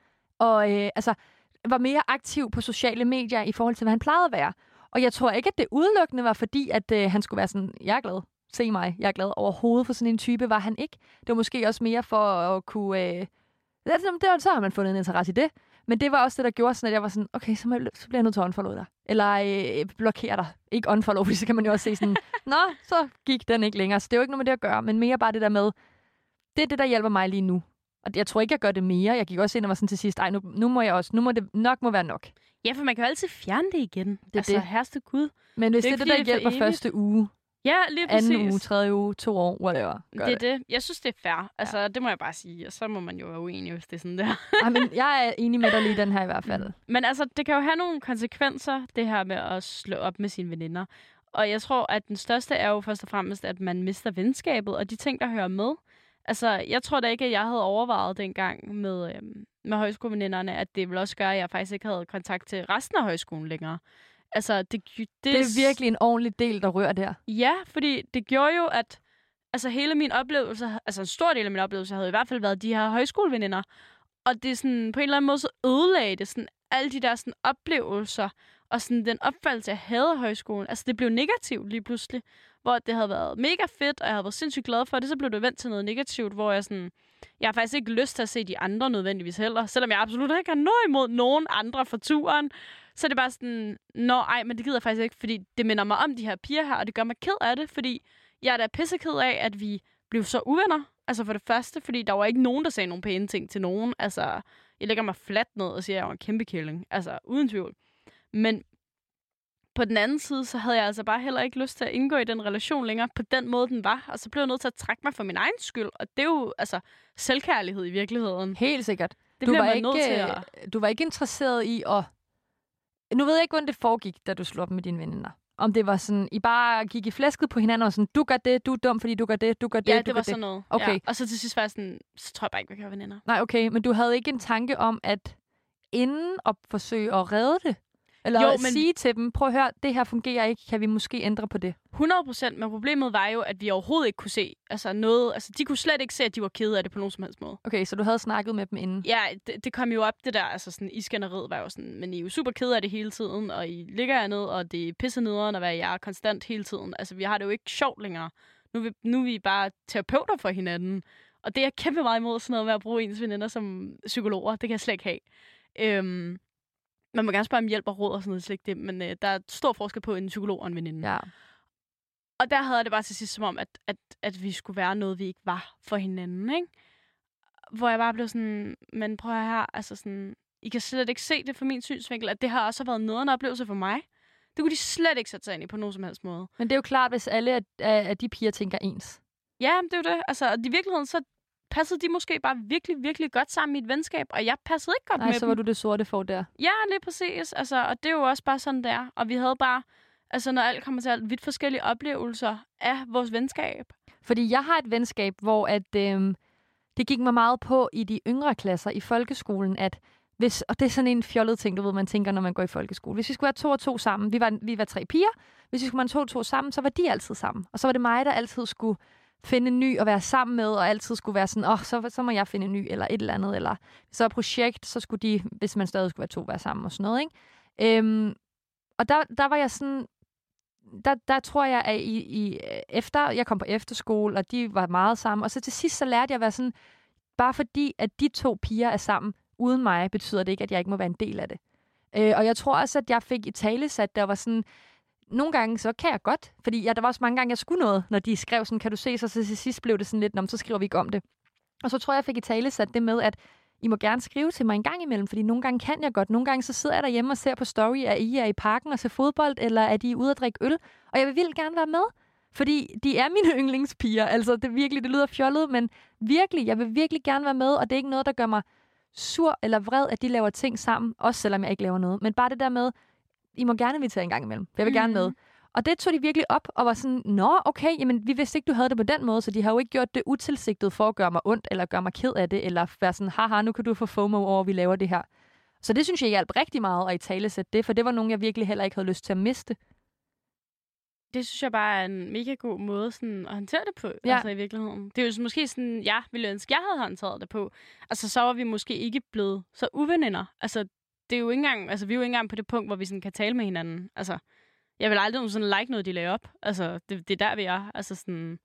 Og øh, altså, var mere aktiv på sociale medier i forhold til, hvad han plejede at være. Og jeg tror ikke, at det udelukkende var fordi, at øh, han skulle være sådan, jeg er glad, se mig, jeg er glad. Overhovedet for sådan en type var han ikke. Det var måske også mere for at kunne... Øh, det, det, var- så har man fundet en interesse i det. Men det var også det, der gjorde sådan, at jeg var sådan, okay, så, må jeg, så bliver jeg nødt til at unfollow dig. Eller øh, blokere dig. Ikke unfollow, fordi så kan man jo også se sådan, nå, så gik den ikke længere. Så det er jo ikke noget med det at gøre, men mere bare det der med, det er det, der hjælper mig lige nu. Og jeg tror ikke, jeg gør det mere. Jeg gik også ind og var sådan til sidst, ej, nu, nu må jeg også, nu må det nok må være nok. Ja, for man kan jo altid fjerne det igen. Det er altså, det. herste Gud. Men hvis Det det er det, der det er hjælper første uge, Ja, lige præcis. anden uge, tredje uge, to år, whatever, gør det er det. Jeg synes, det er fair. Altså, ja. det må jeg bare sige. Og så må man jo være uenig, hvis det er sådan der. Ej, men jeg er enig med dig lige i den her i hvert fald. Men altså, det kan jo have nogle konsekvenser, det her med at slå op med sine veninder. Og jeg tror, at den største er jo først og fremmest, at man mister venskabet og de ting, der hører med. Altså, jeg tror da ikke, at jeg havde overvejet dengang med, øhm, med højskoleveninderne, at det ville også gøre, at jeg faktisk ikke havde kontakt til resten af højskolen længere. Altså, det, det, Det er virkelig en ordentlig del, der rører der. Ja, fordi det gjorde jo, at altså hele min oplevelse, altså en stor del af min oplevelse, havde i hvert fald været de her højskoleveninder. Og det er sådan, på en eller anden måde, så ødelagde det sådan, alle de der sådan, oplevelser, og sådan den opfattelse, jeg havde af højskolen. Altså, det blev negativt lige pludselig, hvor det havde været mega fedt, og jeg havde været sindssygt glad for det, så blev det vendt til noget negativt, hvor jeg sådan, jeg har faktisk ikke lyst til at se de andre nødvendigvis heller, selvom jeg absolut ikke har noget imod nogen andre fra turen. Så er det bare sådan, nå ej, men det gider jeg faktisk ikke, fordi det minder mig om de her piger her, og det gør mig ked af det, fordi jeg er da pisseked af, at vi blev så uvenner. Altså for det første, fordi der var ikke nogen, der sagde nogle pæne ting til nogen. Altså, jeg lægger mig fladt ned og siger, at jeg var en kæmpe killing. Altså, uden tvivl. Men på den anden side, så havde jeg altså bare heller ikke lyst til at indgå i den relation længere på den måde, den var. Og så blev jeg nødt til at trække mig for min egen skyld. Og det er jo altså selvkærlighed i virkeligheden. Helt sikkert. Det du var, man ikke, nødt til at... du var ikke interesseret i at... Nu ved jeg ikke, hvordan det foregik, da du slog op med dine veninder. Om det var sådan, I bare gik i flæsket på hinanden og sådan, du gør det, du er dum, fordi du gør det, du gør det, Ja, du det gør var sådan noget. Okay. Ja. Og så til sidst var jeg sådan, så tror jeg bare ikke, vi kan være veninder. Nej, okay, men du havde ikke en tanke om, at inden at forsøge at redde det, Eller Jo, men- sige til dem, prøv at høre, det her fungerer ikke, kan vi måske ændre på det? 100 procent, men problemet var jo, at vi overhovedet ikke kunne se altså noget. Altså, de kunne slet ikke se, at de var kede af det på nogen som helst måde. Okay, så du havde snakket med dem inden. Ja, det, det kom jo op, det der, altså sådan, i skænderiet var jo sådan, men I er jo super kede af det hele tiden, og I ligger jer ned, og det er pisse nederen at være jer konstant hele tiden. Altså, vi har det jo ikke sjovt længere. Nu er vi, nu er vi bare terapeuter for hinanden. Og det er jeg kæmpe meget imod, sådan noget med at bruge ens veninder som psykologer. Det kan jeg slet ikke have. Øhm, man må gerne spørge om hjælp og råd og sådan noget, slet ikke det, men øh, der er stor forskel på en psykolog og en veninde. Ja. Og der havde jeg det bare til sidst som om, at, at, at vi skulle være noget, vi ikke var for hinanden, ikke? Hvor jeg bare blev sådan, men prøv her, altså sådan, I kan slet ikke se det fra min synsvinkel, at det har også været noget en oplevelse for mig. Det kunne de slet ikke sætte sig ind i på nogen som helst måde. Men det er jo klart, hvis alle af, af de piger tænker ens. Ja, det er jo det. Altså, i virkeligheden, så passede de måske bare virkelig, virkelig godt sammen i et venskab, og jeg passede ikke godt Nej, med så dem. var du det sorte for der. Ja, lige præcis. Altså, og det er jo også bare sådan der. Og vi havde bare, altså når alt kommer til alt, vidt forskellige oplevelser af vores venskab. Fordi jeg har et venskab, hvor at, øhm, det gik mig meget på i de yngre klasser i folkeskolen, at hvis, og det er sådan en fjollet ting, du ved, man tænker, når man går i folkeskole. Hvis vi skulle være to og to sammen, vi var, vi var tre piger, hvis vi skulle være to og to sammen, så var de altid sammen. Og så var det mig, der altid skulle finde en ny og være sammen med, og altid skulle være sådan, åh, oh, så, så må jeg finde en ny, eller et eller andet, eller så et projekt, så skulle de, hvis man stadig skulle være to, være sammen og sådan noget, ikke? Øhm, og der, der var jeg sådan, der, der tror jeg, at i, i, efter jeg kom på efterskole, og de var meget sammen, og så til sidst så lærte jeg at være sådan, bare fordi, at de to piger er sammen uden mig, betyder det ikke, at jeg ikke må være en del af det. Øh, og jeg tror også, at jeg fik i tale sat, der var sådan, nogle gange, så kan jeg godt, fordi ja, der var også mange gange, jeg skulle noget, når de skrev sådan, kan du se, så, så til sidst blev det sådan lidt, "Nå, men så skriver vi ikke om det. Og så tror jeg, jeg fik i tale sat det med, at I må gerne skrive til mig en gang imellem, fordi nogle gange kan jeg godt. Nogle gange så sidder jeg derhjemme og ser på story, at I er i parken og ser fodbold, eller at I er ude at drikke øl, og jeg vil vildt gerne være med. Fordi de er mine yndlingspiger. Altså, det virkelig, det lyder fjollet, men virkelig, jeg vil virkelig gerne være med, og det er ikke noget, der gør mig sur eller vred, at de laver ting sammen, også selvom jeg ikke laver noget. Men bare det der med, i må gerne invitere en gang imellem, jeg vil gerne med. Mhm. Og det tog de virkelig op og var sådan, nå, okay, jamen, vi vidste ikke, du havde det på den måde, så de har jo ikke gjort det utilsigtet for at gøre mig ondt, eller gøre mig ked af det, eller være sådan, haha, nu kan du få FOMO over, at vi laver det her. Så det synes jeg hjalp rigtig meget at i tale det, for det var nogen, jeg virkelig heller ikke havde lyst til at miste. Det synes jeg bare er en mega god måde sådan, at håndtere det på, ja. Ja. altså i virkeligheden. Det er jo måske sådan, jeg ville ønske, jeg havde håndteret det på. Altså, så var vi måske ikke blevet så uveninder. Altså, det er jo ikke engang, altså, vi er jo ikke engang på det punkt, hvor vi sådan kan tale med hinanden. Altså, jeg vil aldrig sådan like noget, de lagde op. Altså, det, det er der, vi er. Altså, sådan,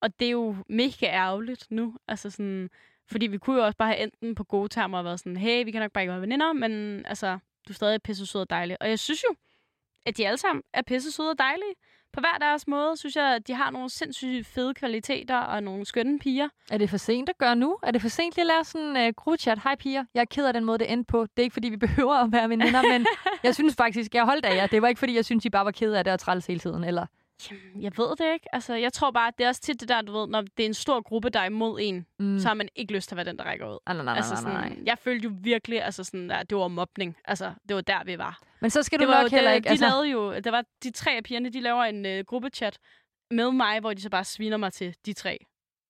og det er jo mega ærgerligt nu. Altså, sådan, fordi vi kunne jo også bare have endt på gode termer og været sådan, hey, vi kan nok bare ikke være veninder, men altså, du er stadig pisse sød og dejlig. Og jeg synes jo, at de alle sammen er pisse søde og dejlige. På hver deres måde, synes jeg, at de har nogle sindssygt fede kvaliteter og nogle skønne piger. Er det for sent at gøre nu? Er det for sent lige at lave sådan øh, en uh, gruppechat? Hej piger, jeg er ked af den måde, det endte på. Det er ikke, fordi vi behøver at være veninder, men jeg synes faktisk, jeg holdt af jer. Det var ikke, fordi jeg synes, I bare var ked af det og træls hele tiden. Eller? Jamen, jeg ved det ikke. Altså, jeg tror bare, at det er også tit det der, du ved, når det er en stor gruppe, der er imod en, Mm. så har man ikke lyst til at være den, der rækker ud. Nej, nej, nej, altså, nej, sådan, nej. Jeg følte jo virkelig, altså sådan, at det var mobning. Altså, det var der, vi var. Men så skal det du nok jo, heller det, ikke... De altså... lavede jo, der var de tre af pigerne, de laver en uh, gruppechat med mig, hvor de så bare sviner mig til de tre.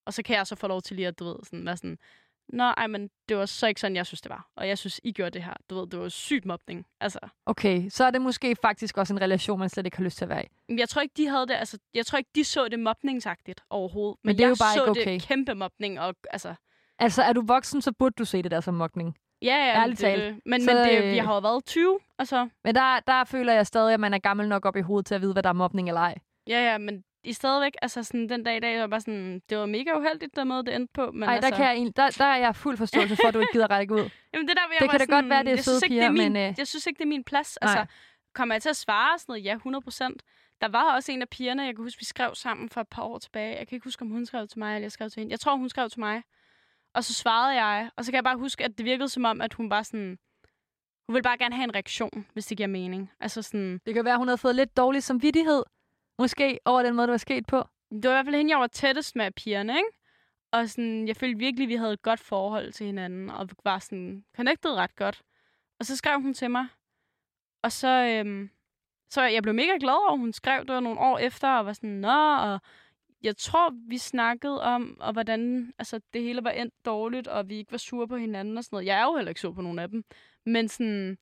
Og så kan jeg så få lov til lige at, du ved, sådan, være sådan, Nå, ej, men det var så ikke sådan, jeg synes, det var. Og jeg synes, I gjorde det her. Du ved, det var sygt mobning. Altså, Okay, så er det måske faktisk også en relation, man slet ikke har lyst til at være i. Men Jeg tror ikke, de havde det, altså, jeg tror ikke, de så det mobningsagtigt overhovedet. Men, Men det er jeg jo bare så ikke okay. det kæmpe mobning, og altså, Altså, er du voksen, så burde du se det der som mokning. ja, ja, Ærligt det, talt. Men, Så, men det, øh, vi har jo været 20, altså, Men der, der føler jeg stadig, at man er gammel nok op i hovedet til at vide, hvad der er mobning eller ej. ja, ja, men i stadigvæk, altså sådan, den dag i dag, var bare sådan, det var mega uheldigt, den måde, det endte på. Men Nej, altså, der, kan jeg, egentlig- der, der er jeg fuld forståelse for, at du ikke gider række ud. Jamen, det der, jeg Det kan da godt være, det er søde piger, er min, men, øh, Jeg synes ikke, det er min plads. Nej. Altså, kommer jeg til at svare sådan noget? Ja, 100 procent. Der var også en af pigerne, jeg kan huske, vi skrev sammen for et par år tilbage. Jeg kan ikke huske, om hun skrev til mig, eller jeg skrev til hende. Jeg tror, hun skrev til mig. Og så svarede jeg, og så kan jeg bare huske, at det virkede som om, at hun bare sådan... Hun ville bare gerne have en reaktion, hvis det giver mening. Altså sådan... Det kan være, at hun havde fået lidt dårlig samvittighed. Måske over den måde, det var sket på. Det var i hvert fald hende, jeg var tættest med pigerne, ikke? Og sådan, jeg følte virkelig, at vi havde et godt forhold til hinanden, og var sådan connected ret godt. Og så skrev hun til mig, og så, øhm, så jeg blev mega glad over, at hun skrev det var nogle år efter, og var sådan, nå, og jeg tror, vi snakkede om, og hvordan altså, det hele var endt dårligt, og vi ikke var sure på hinanden og sådan noget. Jeg er jo heller ikke sur på nogen af dem. Men sådan,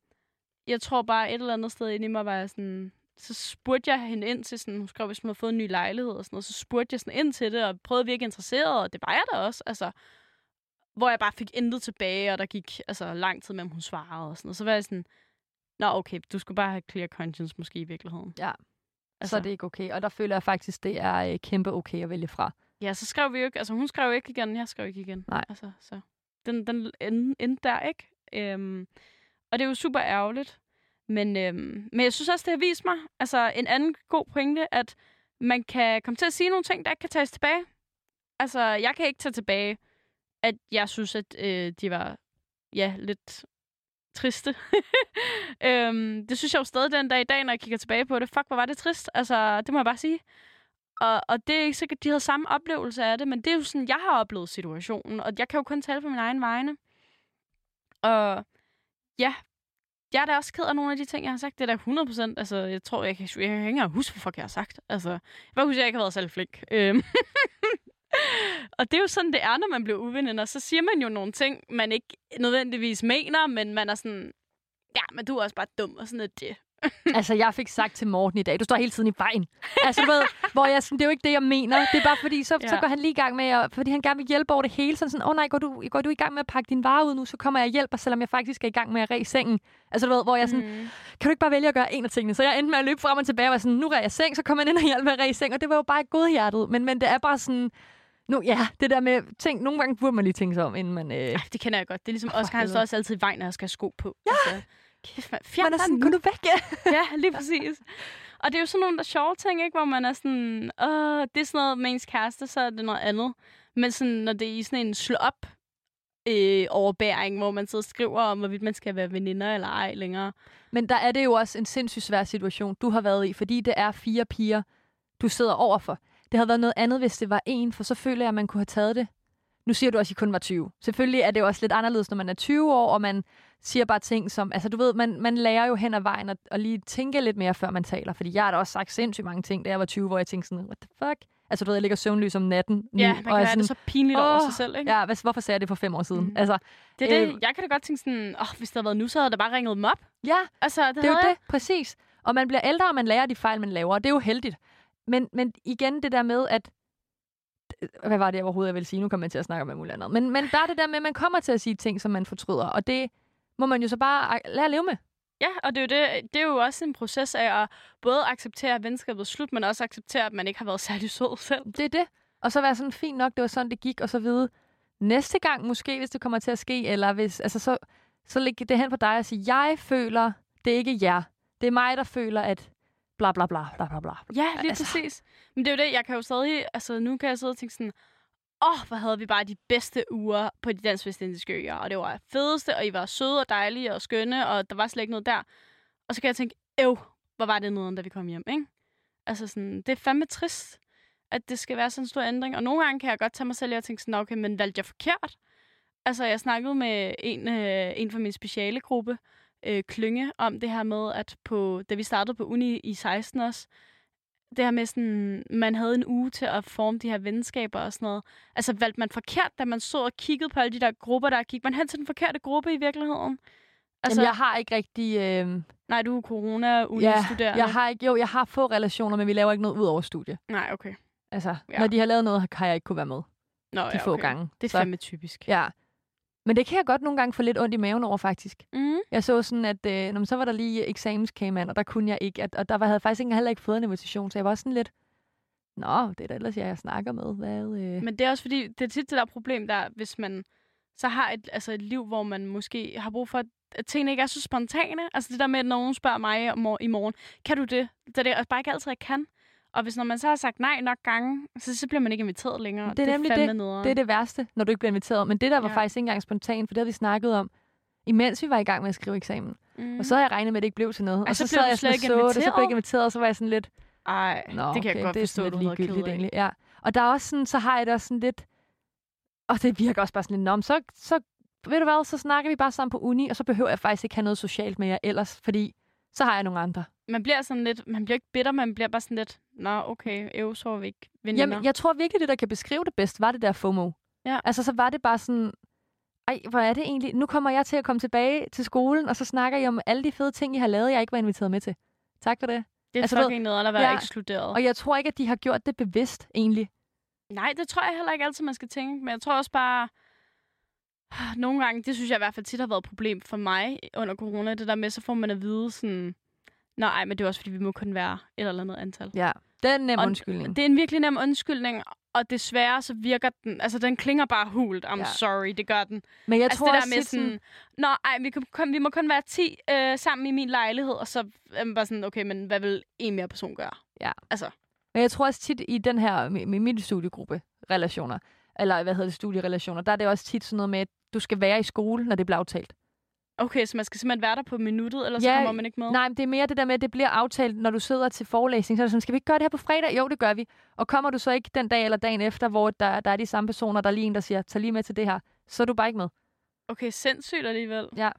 jeg tror bare et eller andet sted inde i mig var jeg sådan... Så spurgte jeg hende ind til sådan, hun skrev, hvis hun havde fået en ny lejlighed og sådan noget, så spurgte jeg sådan ind til det, og prøvede at virke interesseret, og det var jeg da også. Altså, hvor jeg bare fik intet tilbage, og der gik altså, lang tid mellem hun svarede og sådan noget. Så var jeg sådan, nå okay, du skulle bare have clear conscience måske i virkeligheden. Ja. Altså. Så er det ikke okay. Og der føler jeg faktisk, det er øh, kæmpe okay at vælge fra. Ja, så skrev vi jo ikke, altså hun skrev ikke igen, jeg skrev ikke igen. Nej. Altså, så den, den endte, endte der, ikke? Øhm, og det er jo super ærgerligt. Men, øhm, men jeg synes også, det har vist mig, altså en anden god pointe, at man kan komme til at sige nogle ting, der ikke kan tages tilbage. Altså, jeg kan ikke tage tilbage, at jeg synes, at øh, de var, ja, lidt triste. øhm, det synes jeg jo stadig den dag i dag, når jeg kigger tilbage på det. Fuck, hvor var det trist. Altså, det må jeg bare sige. Og, og det er ikke sikkert, at de havde samme oplevelse af det, men det er jo sådan, jeg har oplevet situationen, og jeg kan jo kun tale på min egen vegne. Og ja, jeg er da også ked af nogle af de ting, jeg har sagt. Det er da 100%. Altså, jeg tror, jeg kan, jeg kan ikke engang huske, hvad jeg har sagt. Altså, jeg bare huske, jeg ikke har været særlig flink. Øhm. og det er jo sådan, det er, når man bliver uveninder. Så siger man jo nogle ting, man ikke nødvendigvis mener, men man er sådan, ja, men du er også bare dum, og sådan noget det. altså, jeg fik sagt til Morten i dag, du står hele tiden i vejen. Altså, du ved, hvor jeg sådan, det er jo ikke det, jeg mener. Det er bare fordi, så, ja. så går han lige i gang med, at, fordi han gerne vil hjælpe over det hele. Sådan sådan, åh oh, nej, går du, går du i gang med at pakke din varer ud nu, så kommer jeg og hjælper, selvom jeg faktisk er i gang med at ræse sengen. Altså, du ved, hvor jeg sådan, mm. kan du ikke bare vælge at gøre en af tingene? Så jeg endte med at løbe frem og tilbage og var sådan, nu ræser jeg seng, så kommer jeg ind og hjælper med at ræse seng. Og det var jo bare godhjertet. Men, men det er bare sådan, nu, ja, det der med ting, nogle gange burde man lige tænke sig om, inden man... Øh... Ja, det kender jeg godt. Det er ligesom Oscar, han står også altid i vejen, når jeg skal have sko på. Ja! Altså. Fjern man er sådan, gå nu væk. ja, lige præcis. Og det er jo sådan nogle der sjove ting, ikke? hvor man er sådan, åh, det er sådan noget med ens kæreste, så er det noget andet. Men sådan, når det er i sådan en slå op øh, overbæring, hvor man sidder og skriver om, hvorvidt man skal være veninder eller ej længere. Men der er det jo også en sindssygt svær situation, du har været i, fordi det er fire piger, du sidder overfor. Det havde været noget andet, hvis det var en, for så føler jeg, at man kunne have taget det. Nu siger du også, at I kun var 20. Selvfølgelig er det jo også lidt anderledes, når man er 20 år, og man siger bare ting som, altså du ved, man, man lærer jo hen ad vejen at, at lige tænke lidt mere, før man taler. Fordi jeg har da også sagt sindssygt mange ting, da jeg var 20, hvor jeg tænkte sådan, what the fuck? Altså du ved, jeg ligger søvnløs om natten. Ja, man kan og være sådan, det så pinligt over sig selv, ikke? Ja, hvad, hvorfor sagde jeg det for fem år siden? Mm. Altså, det er øh, det, jeg kan da godt tænke sådan, åh, oh, hvis det havde været nu, så havde der bare ringet dem op. Ja, altså, det, det er jo jeg. det, præcis. Og man bliver ældre, og man lærer de fejl, man laver, og det er jo heldigt. Men, men igen det der med, at hvad var det overhovedet, jeg ville sige? Nu kommer man til at snakke om alt andet. Men, men der er det der med, at man kommer til at sige ting, som man fortryder. Og det må man jo så bare lære at leve med. Ja, og det er, jo det, det er jo også en proces af at både acceptere, at venskabet er slut, men også acceptere, at man ikke har været særlig sød selv. Det er det. Og så være sådan, fint nok, det var sådan, det gik, og så vide, næste gang måske, hvis det kommer til at ske, eller hvis, altså så, så læg det hen på dig og sige, jeg føler, det er ikke jer. Det er mig, der føler, at bla bla bla bla bla bla. Ja, lige altså. præcis. Men det er jo det, jeg kan jo stadig, altså nu kan jeg sidde og tænke sådan, åh, oh, hvor havde vi bare de bedste uger på de dansk vestindiske øer, og det var fedeste, og I var søde og dejlige og skønne, og der var slet ikke noget der. Og så kan jeg tænke, øv, hvor var det noget, da vi kom hjem, ikke? Altså sådan, det er fandme trist, at det skal være sådan en stor ændring. Og nogle gange kan jeg godt tage mig selv og tænke sådan, okay, men valgte jeg forkert? Altså, jeg snakkede med en, øh, en fra min speciale gruppe, øh, Klynge, om det her med, at på, da vi startede på uni i 16 også, det her med sådan, man havde en uge til at forme de her venskaber og sådan noget. Altså valgte man forkert, da man så og kiggede på alle de der grupper, der gik man hen til den forkerte gruppe i virkeligheden? Altså, Jamen, jeg har ikke rigtig... Øh... Nej, du er corona studerende Ja, jeg har ikke, jo, jeg har få relationer, men vi laver ikke noget ud over studie. Nej, okay. Altså, ja. når de har lavet noget, har jeg ikke kunne være med. Nå, de ja, få okay. gange. Det er fandme typisk. Ja. Men det kan jeg godt nogle gange få lidt ondt i maven over, faktisk. Mm. Jeg så sådan, at øh, når, så var der lige eksamenskamand, og der kunne jeg ikke. At, og der var, havde jeg faktisk ikke, heller ikke fået en invitation, så jeg var sådan lidt... Nå, det er da ellers jeg, jeg snakker med. Hvad, øh... Men det er også fordi, det er tit det der problem, der hvis man så har et, altså et liv, hvor man måske har brug for, at tingene ikke er så spontane. Altså det der med, at nogen spørger mig om, i morgen, kan du det? Det er bare ikke altid, jeg kan. Og hvis når man så har sagt nej nok gange, så, så bliver man ikke inviteret længere. Det er nemlig det. Det er det værste, når du ikke bliver inviteret. Men det der var ja. faktisk ikke engang spontant, for det har vi snakket om, imens vi var i gang med at skrive eksamen. Mm. Og så havde jeg regnet med, at det ikke blev til noget. Ej, og så, så sad jeg sådan så det, så blev jeg ikke inviteret, og så var jeg sådan lidt... Ej, Nå, det kan okay, jeg godt det forstå, er du lidt ligegyldigt egentlig. Ja. Og der er også sådan, så har jeg det også sådan lidt... Og det virker også bare sådan lidt, Nå, så, så ved du hvad, så snakker vi bare sammen på uni, og så behøver jeg faktisk ikke have noget socialt med jer ellers, fordi så har jeg nogle andre. Man bliver sådan lidt, man bliver ikke bitter, man bliver bare sådan lidt, nå okay, øv, så vi ikke veninder. Jamen, jeg tror virkelig, det der kan beskrive det bedst, var det der FOMO. Ja. Altså, så var det bare sådan, ej, hvor er det egentlig? Nu kommer jeg til at komme tilbage til skolen, og så snakker I om alle de fede ting, I har lavet, jeg ikke var inviteret med til. Tak for det. Det er Altså, fucking nederen at være ja. ekskluderet. Og jeg tror ikke, at de har gjort det bevidst, egentlig. Nej, det tror jeg heller ikke altid, man skal tænke. Men jeg tror også bare, nogle gange, det synes jeg i hvert fald tit har været et problem for mig under corona, det der med, så får man at vide sådan, nej, men det er også fordi, vi må kun være et eller andet antal. Ja. Det er en nem Og undskyldning. Det er en virkelig nem undskyldning, og desværre så virker den, altså den klinger bare hult. I'm Ja. sorry, det gør den. Men jeg altså tror det der også med lidt sådan, Nå, ej, vi, kan kun, vi må kun være 10 øh, sammen i min lejlighed, og så er man bare sådan, okay, men hvad vil en mere person gøre? Ja. Altså, Men jeg tror også tit i den her, med, med min studiegruppe relationer, eller hvad hedder det, studierelationer, der er det også tit sådan noget med, at du skal være i skole, når det bliver aftalt. Okay, så man skal simpelthen være der på minuttet, eller så Ja, kommer man ikke med? Nej, men det er mere det der med, at det bliver aftalt, når du sidder til forelæsning. Så er det sådan, skal vi ikke gøre det her på fredag? Jo, det gør vi. Og kommer du så ikke den dag eller dagen efter, hvor der, der er de samme personer, der er lige en, der siger, tag lige med til det her, så er du bare ikke med. Okay, sindssygt alligevel. Ja.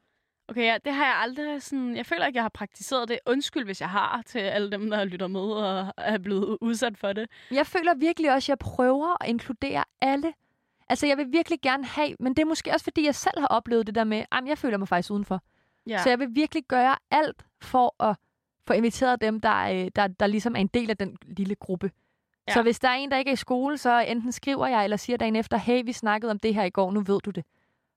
Okay, ja, det har jeg aldrig sådan... Jeg føler ikke, jeg har praktiseret det. Undskyld, hvis jeg har til alle dem, der lytter med og er blevet udsat for det. Jeg føler virkelig også, at jeg prøver at inkludere alle. Altså, jeg vil virkelig gerne have, men det er måske også, fordi jeg selv har oplevet det der med, at jeg føler mig faktisk udenfor. Ja. Så jeg vil virkelig gøre alt for at få inviteret dem, der, øh, der, der ligesom er en del af den lille gruppe. Ja. Så hvis der er en, der ikke er i skole, så enten skriver jeg eller siger dagen efter, hey, vi snakkede om det her i går, nu ved du det.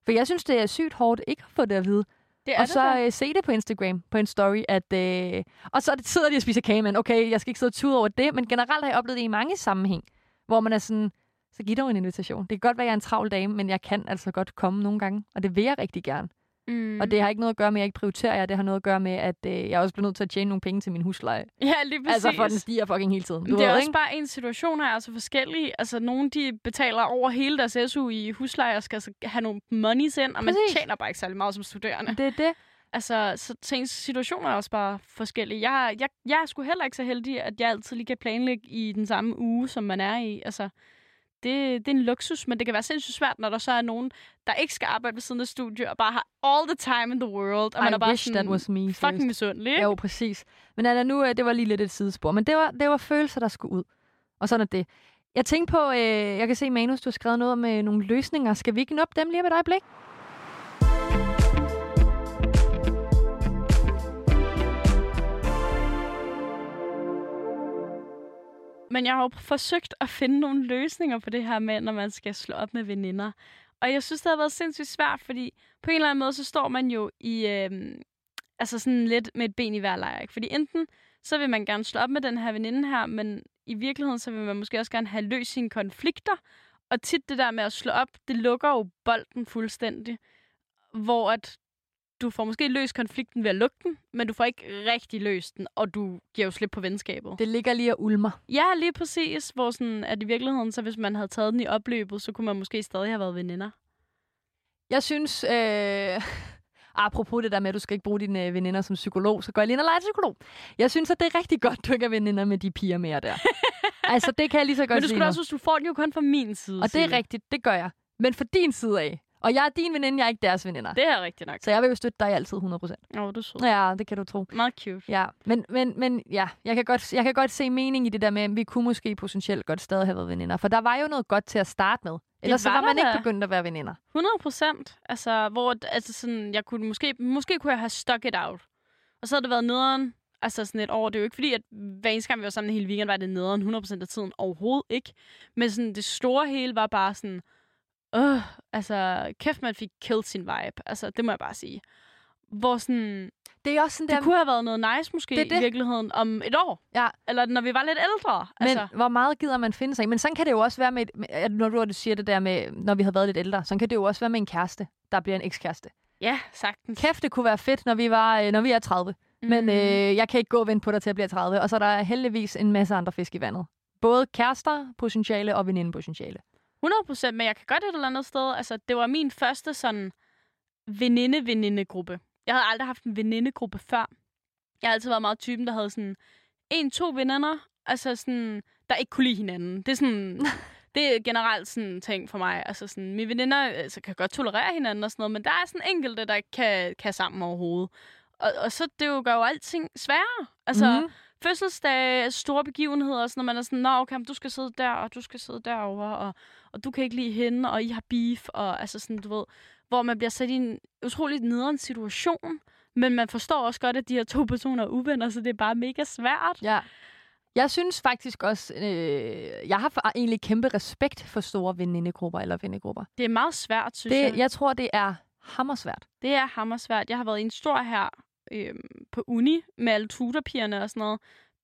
For jeg synes, det er sygt hårdt ikke at få det at vide. det er og det så øh, se det på Instagram, på en story, at... Øh, og så er det- sidder de og spiser kage, men okay, jeg skal ikke sidde og tude over det, men generelt har jeg oplevet det i mange sammenhæng, hvor man er sådan, så giv dog en invitation. Det kan godt være, at jeg er en travl dame, men jeg kan altså godt komme nogle gange, og det vil jeg rigtig gerne. Mm. Og det har ikke noget at gøre med, at jeg ikke prioriterer jer. Det har noget at gøre med, at øh, jeg også bliver nødt til at tjene nogle penge til min husleje. Ja, lige præcis. Altså, for den stiger fucking hele tiden. Du det er ved, også ikke? bare en situation her, altså forskellige. Altså, nogle de betaler over hele deres SU i husleje og skal altså have nogle monies ind, og man Præcis. tjener bare ikke særlig meget som studerende. Det er det. Altså, så ting, situationer er også bare forskellige. Jeg, jeg, jeg er sgu heller ikke så heldig, at jeg altid lige kan planlægge i den samme uge, som man er i. Altså, det, det er en luksus, men det kan være sindssygt svært, når der så er nogen, der ikke skal arbejde ved siden af studie, og bare har all the time in the world. Og I man er bare sådan, that was me. fucking misundelig. ikke? Jo, præcis. Men Anna, nu, øh, det var lige lidt et sidespor. Men det var, det var følelser, der skulle ud. Og sådan er det. Jeg tænkte på, øh, jeg kan se, Manus, du har skrevet noget om øh, nogle løsninger. Skal vi ikke nå dem lige om et øjeblik? Men jeg har jo forsøgt at finde nogle løsninger på det her med, når man skal slå op med veninder. Og jeg synes, det har været sindssygt svært, fordi på en eller anden måde, så står man jo i, Øh, altså sådan lidt med et ben i hver lejr. Ikke? Fordi enten, så vil man gerne slå op med den her veninde her, men i virkeligheden, så vil man måske også gerne have løst sine konflikter. Og tit det der med at slå op, det lukker jo bolden fuldstændig. Hvor at du får måske løst konflikten ved at lukke den, men du får ikke rigtig løst den, og du giver jo slip på venskabet. Det ligger lige og ulmer. Ja, lige præcis. Hvor sådan, at i virkeligheden, så hvis man havde taget den i opløbet, så kunne man måske stadig have været veninder. Jeg synes, øh, apropos det der med, at du skal ikke bruge dine øh, veninder som psykolog, så går jeg lige ind og leger psykolog. Jeg synes, at det er rigtig godt, du ikke er veninder med de piger mere der. altså, det kan jeg lige så godt Men du sige skulle nu. også huske, du får den jo kun fra min side. Og det er rigtigt, det gør jeg. Men for din side af. Og jeg er din veninde, jeg er ikke deres veninder. Det er rigtigt nok. Så jeg vil jo støtte dig altid 100%. Åh, oh, du er sød. Ja, det kan du tro. Meget cute. Ja, men, men, men ja, jeg kan, godt, jeg kan godt se mening i det der med, at vi kunne måske potentielt godt stadig have været veninder. For der var jo noget godt til at starte med. Ellers så var var man ikke begyndt at være veninder. 100 procent. Altså, hvor altså sådan, jeg kunne måske, måske kunne jeg have stuck it out. Og så havde det været nederen, altså sådan et år. Det er jo ikke fordi, at hver eneste gang, vi var sammen en hel weekend, var det nederen 100 procent af tiden. Overhovedet ikke. Men sådan, det store hele var bare sådan, øh, altså, kæft, man fik killed sin vibe. Altså, det må jeg bare sige. Hvor sådan, Det er også sådan det der, kunne have været noget nice måske Det er i det. virkeligheden om et år. Ja. Eller når vi var lidt ældre. men Altså, hvor meget gider man finde sig i? Men sådan kan det jo også være med, at når du siger det der med, når vi har været lidt ældre, så kan det jo også være med en kæreste, der bliver en ekskæreste. ja, sagtens. Kæft, det kunne være fedt, når vi, var, øh, når vi er 30. Mm. Men Mhm. øh, jeg kan ikke gå og vente på dig til at blive 30. Og så er der heldigvis en masse andre fisk i vandet. Både kærester, potentiale og venindepotentiale. 100 procent, men jeg kan godt et eller andet sted. Altså, det var min første sådan veninde-veninde-gruppe. Jeg havde aldrig haft en venindegruppe før. Jeg har altid været meget typen, der havde sådan en, to veninder, altså sådan, der ikke kunne lide hinanden. Det er sådan, det er generelt sådan en ting for mig. Altså sådan, mine veninder altså, kan godt tolerere hinanden og sådan noget, men der er sådan enkelte, der ikke kan, kan sammen overhovedet. Og, og så det jo gør jo alting sværere. Altså, Mhm. fødselsdag, store begivenheder, og sådan, når man er sådan, nå okay, du skal sidde der, og du skal sidde derovre, og, og du kan ikke lide hende, og I har beef, og altså sådan, du ved, hvor man bliver sat i en utrolig nederen situation, men man forstår også godt, at de her to personer er uvenner, så det er bare mega svært. Ja. Jeg synes faktisk også, øh, jeg har egentlig kæmpe respekt for store venindegrupper eller vennegrupper. Det er meget svært, synes Det, jeg. jeg tror, det er hammersvært. Det er hammersvært. Jeg har været i en stor her øhm, på uni med alle tutorpigerne og sådan noget.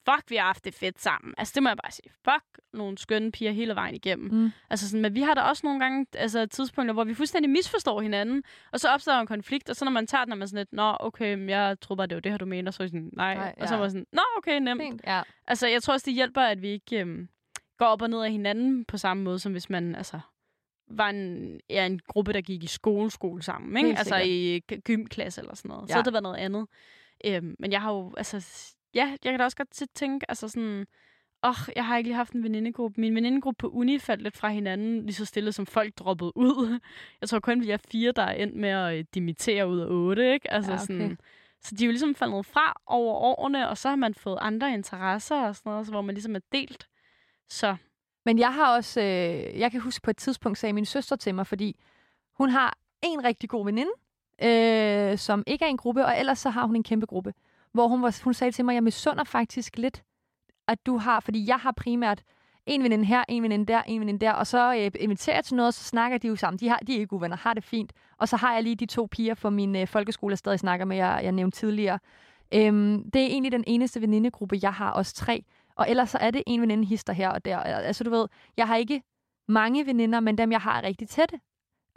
Fuck, vi har haft det fedt sammen. Altså, det må jeg bare sige. Fuck, nogle skønne piger hele vejen igennem. Mm. Altså sådan, men vi har da også nogle gange altså, tidspunkter, hvor vi fuldstændig misforstår hinanden, og så opstår en konflikt, og så når man tager den, er man sådan lidt, nå, okay, men jeg troede bare, det var det her, du mener, så er jeg sådan, nej. Nej, Og så ja. var sådan, nå, okay, nemt. Fint. Ja. Altså, jeg tror også, det hjælper, at vi ikke øhm, går op og ned af hinanden på samme måde, som hvis man, altså, var en, ja, en gruppe, der gik i skole, skole sammen, ikke? Helt Altså i gy- gymklasse eller sådan noget. Ja. Så Ja. havde det været noget andet. Øhm, men jeg har jo, altså, ja, jeg kan da også godt tit tænke, altså sådan, åh, oh, jeg har ikke lige haft en venindegruppe. Min venindegruppe på uni faldt lidt fra hinanden, lige så stille som folk droppede ud. Jeg tror kun, vi er fire, der er endt med at øh, dimittere ud af otte, ikke? Altså Ja, okay. sådan, så de er jo ligesom faldet fra over årene, og så har man fået andre interesser og sådan noget, så hvor man ligesom er delt. Så Men jeg har også, øh, jeg kan huske på et tidspunkt, sagde min søster til mig, fordi hun har en rigtig god veninde, øh, som ikke er en gruppe, og ellers så har hun en kæmpe gruppe. Hvor hun, var, hun sagde til mig, jeg misunder faktisk lidt, at du har, fordi jeg har primært en veninde her, en veninde der, en veninde der, og så øh, inviterer jeg til noget, så snakker de jo sammen. De, har, de er ikke uvenner, har det fint. Og så har jeg lige de to piger fra min øh, folkeskole, jeg stadig snakker med, jeg, jeg nævnte tidligere. Øhm, det er egentlig den eneste venindegruppe, jeg har, også tre. Og ellers så er det en veninde hister her og der. Altså du ved, jeg har ikke mange veninder, men dem jeg har er rigtig tætte.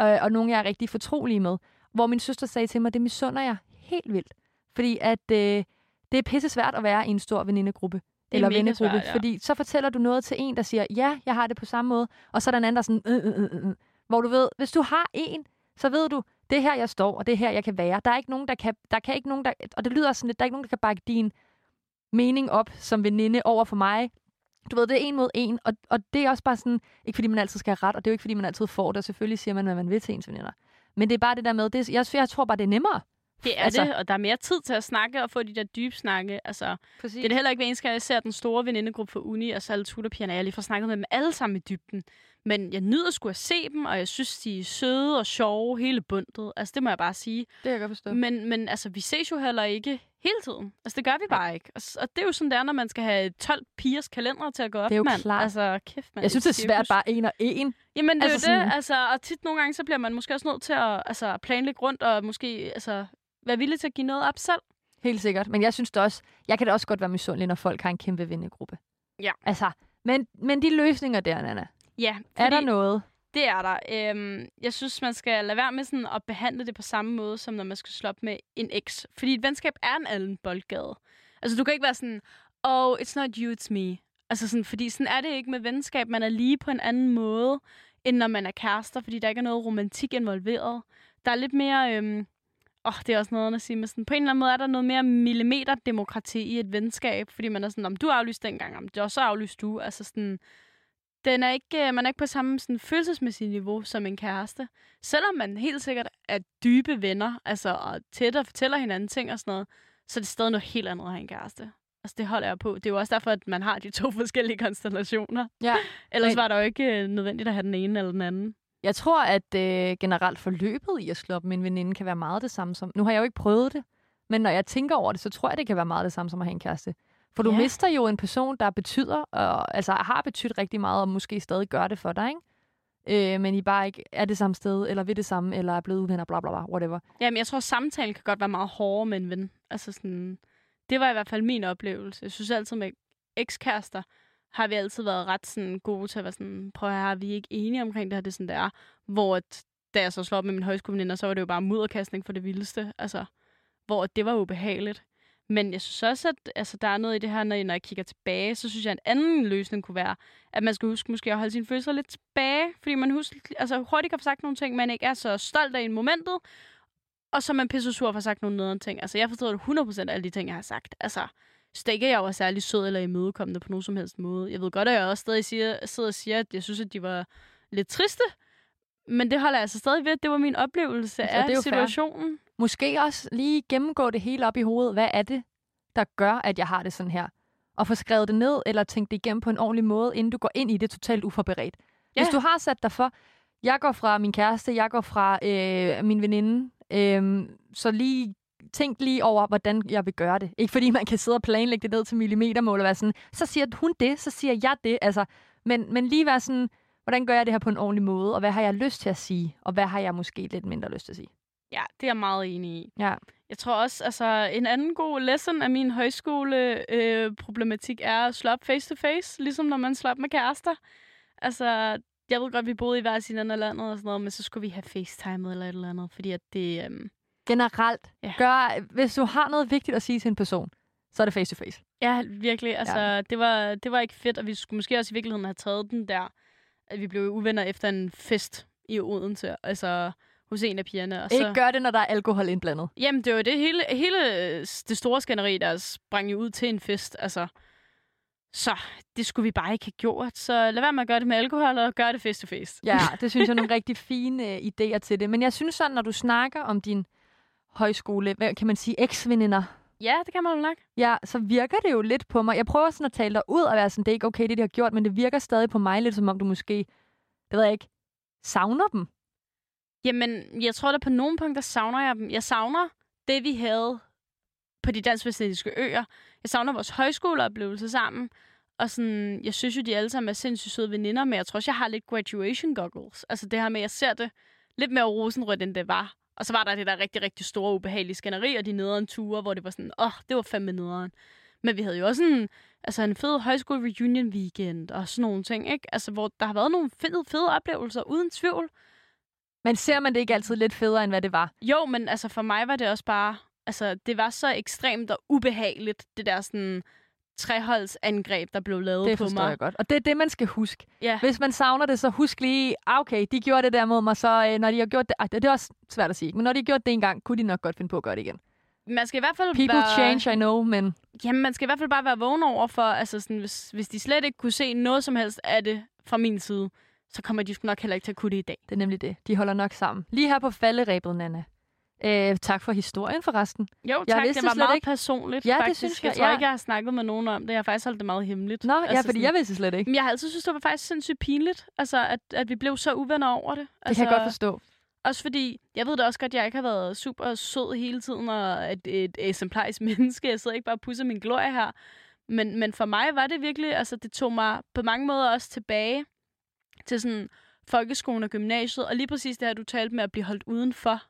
Øh, og nogle jeg er rigtig fortrolige med. Hvor min søster sagde til mig, det misunder jeg helt vildt. Fordi at øh, det er pisse svært at være i en stor venindegruppe. er Eller vennegruppe. svært, ja. Fordi så fortæller du noget til en, der siger, ja, jeg har det på samme måde. Og så er der en anden, der er sådan, øh, øh, øh, øh. Hvor du ved, hvis du har en, så ved du, det er her, jeg står, og det er her, jeg kan være. Der er ikke nogen, der kan, der kan ikke nogen, der, og det lyder sådan lidt, der er ikke nogen, der kan bakke din mening op som veninde over for mig. Du ved, det er en mod en, og, og det er også bare sådan, ikke fordi man altid skal have ret, og det er jo ikke fordi man altid får det, og selvfølgelig siger man, hvad man vil til ens veninder. Men det er bare det der med, det, jeg, jeg tror bare, det er nemmere. Det er Altså- altså, det, og der er mere tid til at snakke og få de der dybe snakke. Altså, Præcis. det er det heller ikke hver eneste gang, jeg ser den store venindegruppe for uni, og så alle tutorpigerne. Jeg lige får snakket med dem alle sammen i dybden. Men jeg nyder sgu at se dem, og jeg synes, de er søde og sjove hele bundet. Altså, det må jeg bare sige. det kan jeg godt forstå. Men, men altså, vi ses jo heller ikke hele tiden. Altså, det gør vi bare ikke. Og, og det er jo sådan, det er, når man skal have 12 pigers kalender til at gå op, Det er jo mand. klart. Altså, kæft, mand. Jeg synes, det er svært bare en og en. Jamen, det er Altså jo det. sådan- Altså, og tit nogle gange, så bliver man måske også nødt til at altså, planlægge rundt, og måske altså, være villig til at give noget op selv. Helt sikkert. Men jeg synes det også, jeg kan da også godt være misundelig, når folk har en kæmpe vennegruppe. Ja. Altså, men, men de løsninger der, Nana, Ja, er der noget? Det er der. Øhm, jeg synes, man skal lade være med sådan at behandle det på samme måde, som når man skal slå op med en eks. Fordi et venskab er en anden boldgade. Altså, du kan ikke være sådan, oh, it's not you, it's me. Altså sådan, fordi sådan er det ikke med venskab. Man er lige på en anden måde, end når man er kærester, fordi der ikke er noget romantik involveret. Der er lidt mere... Øhm, Åh, oh, det er også noget at sige, men sådan, på en eller anden måde er der noget mere millimeterdemokrati i et venskab, fordi man er sådan, om du aflyst dengang, om det og så aflyst du. Altså sådan, den er ikke, øh, man er ikke på samme sådan, følelsesmæssige niveau som en kæreste. Selvom man helt sikkert er dybe venner, altså og tæt og fortæller hinanden ting og sådan noget, så er det stadig noget helt andet at have en kæreste. Altså det holder jeg på. Det er jo også derfor, at man har de to forskellige konstellationer. Ja. Ellers Men- var det jo ikke øh, nødvendigt at have den ene eller den anden. Jeg tror, at øh, generelt forløbet i at slå op med en veninde kan være meget det samme som... Nu har jeg jo ikke prøvet det, men når jeg tænker over det, så tror jeg, det kan være meget det samme som at have en kæreste. For du Ja. mister jo en person, der betyder, og, altså har betydet rigtig meget, og måske stadig gør det for dig, ikke? Øh, men I bare ikke er det samme sted, eller ved det samme, eller er blevet uvenner, bla bla bla, whatever. Jamen, jeg tror, samtalen kan godt være meget hårdere med en ven. Altså sådan, det var i hvert fald min oplevelse. Jeg synes altid med ekskærester, har vi altid været ret sådan, gode til at være sådan, prøv at høre, vi er ikke enige omkring det her, det er sådan, det er. Hvor at, da jeg så slog op med min højskoleveninder, så var det jo bare mudderkastning for det vildeste. Altså, hvor det var ubehageligt. Men jeg synes også, at altså, der er noget i det her, når når jeg kigger tilbage, så synes jeg, at en anden løsning kunne være, at man skal huske måske at holde sine følelser lidt tilbage, fordi man husker, altså, hurtigt kan få sagt nogle ting, man ikke er så stolt af i momentet, og så er man pisse sur for at have sagt nogle nederen ting. Altså, jeg forstår 100% af alle de ting, jeg har sagt. Altså, så ikke, at jeg var særlig sød eller imødekommende på nogen som helst måde. Jeg ved godt, at jeg også stadig siger, sidder og siger, at jeg synes, at de var lidt triste. Men det holder jeg altså stadig ved. Det var min oplevelse Altså, af det er jo fair. situationen. Måske også lige gennemgå det hele op i hovedet. Hvad er det, der gør, at jeg har det sådan her? Og få skrevet det ned, eller tænkt det igennem på en ordentlig måde, inden du går ind i det totalt uforberedt. Hvis Ja. du har sat dig for, jeg går fra min kæreste, jeg går fra øh, min veninde, øh, så lige tænk lige over, hvordan jeg vil gøre det. Ikke fordi man kan sidde og planlægge det ned til millimetermål og være sådan, så siger hun det, så siger jeg det. Altså, men, men lige være sådan, hvordan gør jeg det her på en ordentlig måde, og hvad har jeg lyst til at sige, og hvad har jeg måske lidt mindre lyst til at sige. Ja, det er jeg meget enig i. Ja. Jeg tror også, altså en anden god lesson af min højskole-problematik øh, er at slå op face-to-face, ligesom når man slår op med kærester. Altså, jeg ved godt, vi boede i hver sin ende af landet og sådan noget, men så skulle vi have FaceTime eller et eller andet, fordi at det... Øhm, Generelt, Ja. gør, hvis du har noget vigtigt at sige til en person, så er det face-to-face. Ja, virkelig. Altså, ja. det, var, det var ikke fedt, og vi skulle måske også i virkeligheden have taget den der, at vi blev uvenner efter en fest i Odense, altså hos en af pigerne. Og så, Ikke gør det, når der er alkohol indblandet. Jamen, det var jo det hele, hele det store skænderi, der sprang jo ud til en fest, altså. Så det skulle vi bare ikke have gjort. Så lad være med at gøre det med alkohol, og gør det face to face. Ja, det synes jeg er nogle rigtig fine øh, idéer til det. Men jeg synes sådan, når du snakker om din højskole, hvad kan man sige, eks-veninder, Ja, det kan man jo nok. ja, så virker det jo lidt på mig. Jeg prøver sådan at tale dig ud og være sådan, det er ikke okay, det de har gjort, men det virker stadig på mig lidt, som om du måske, det ved jeg ikke, savner dem. Jamen, jeg tror da på nogle punkter savner jeg dem. Jeg savner det, vi havde på de dansk øer. Jeg savner vores højskoleoplevelse sammen. Og sådan, jeg synes jo, de alle sammen er sindssygt søde veninder, men jeg tror også, jeg har lidt graduation goggles. Altså det her med, at jeg ser det lidt mere rosenrødt, end det var. Og så var der det der rigtig, rigtig store, ubehagelige skænderi, og de nederen ture, hvor det var sådan, åh, oh, det var fandme nederen. Men vi havde jo også en, altså en fed højskole reunion weekend og sådan nogle ting, ikke? Altså, hvor der har været nogle fede, fede oplevelser, uden tvivl. Men ser man det ikke altid lidt federe, end hvad det var? Jo, men altså for mig var det også bare... Altså, det var så ekstremt og ubehageligt, det der sådan treholdsangreb, der blev lavet Det på forstår mig. jeg godt. Og det er det, man skal huske. Ja. Hvis man savner det, så husk lige, ah, okay, de gjorde det der mod mig, så øh, når de har gjort det, ah, det det er også svært at sige, men når de har gjort det en gang, kunne de nok godt finde på at gøre det igen. Man skal i hvert fald People være, change, I know, men Jamen, man skal i hvert fald bare være vågen over for, altså sådan, hvis, hvis de slet ikke kunne se noget som helst af det fra min side, så kommer de sgu nok heller ikke til at kunne det i dag. det er nemlig det. De holder nok sammen. Lige her på falderæbet, Nana. Øh, tak for historien forresten. Jo, Jeg tak. vidste Det var meget ikke. personligt, Ja, det faktisk. synes jeg. jeg, tror ja. ikke, jeg har snakket med nogen om det. Jeg har faktisk holdt det meget hemmeligt. Nå, ja, fordi sådan- jeg vidste slet ikke. Men jeg har altid synes, det var faktisk sindssygt pinligt, altså, at, at vi blev så uvenner over det. Det Altså, kan jeg godt forstå. Også fordi, jeg ved da også godt, at jeg ikke har været super sød hele tiden, og et, et eksemplarisk menneske. Jeg sidder ikke bare og pusser min glorie her. Men, men for mig var det virkelig, altså det tog mig på mange måder også tilbage til sådan folkeskolen og gymnasiet, og lige præcis det her, du talte med at blive holdt udenfor.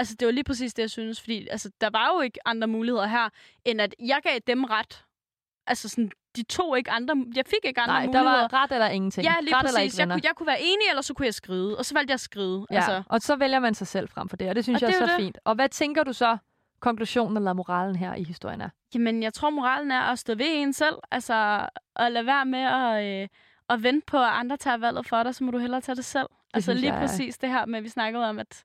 Altså det var lige præcis det, jeg synes, fordi altså, der var jo ikke andre muligheder her, end at jeg gav dem ret. Altså sådan, de tog ikke andre, jeg fik ikke andre Nej, der muligheder. var ret eller ingenting. Ja, lige ret eller præcis. ikke Jeg kunne, jeg kunne være enig, eller så kunne jeg skride. Og så valgte jeg at skride. Ja, Altså, og så vælger man sig selv frem for det, og det synes Og jeg det er så det. fint. Og hvad tænker du så, konklusionen eller moralen her i historien er? Jamen, jeg tror, moralen er at stå ved en selv. Altså, at lade være med at, øh, at vente på, at andre tager valget for dig, så må du hellere tage det selv. Det altså lige jeg præcis det her med, at vi snakkede om, at,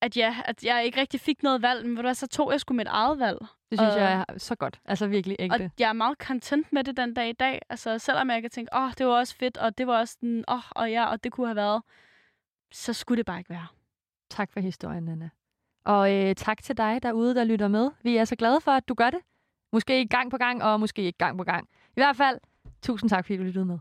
at, ja, at jeg ikke rigtig fik noget valg, men så tog jeg sgu mit eget valg. Det synes Og- jeg er så godt. Altså virkelig Og ægte. jeg er meget content med det den dag i dag. Altså, selvom jeg kan tænke, åh, oh, det var også fedt, og det var også den, åh, oh, og ja, og det kunne have været, så skulle det bare ikke være. Tak for historien, Nana. Og øh, tak til dig derude, der lytter med. Vi er så glade for, at du gør det. Måske ikke gang på gang, og måske ikke gang på gang. I hvert fald, tusind tak, fordi du lyttede med.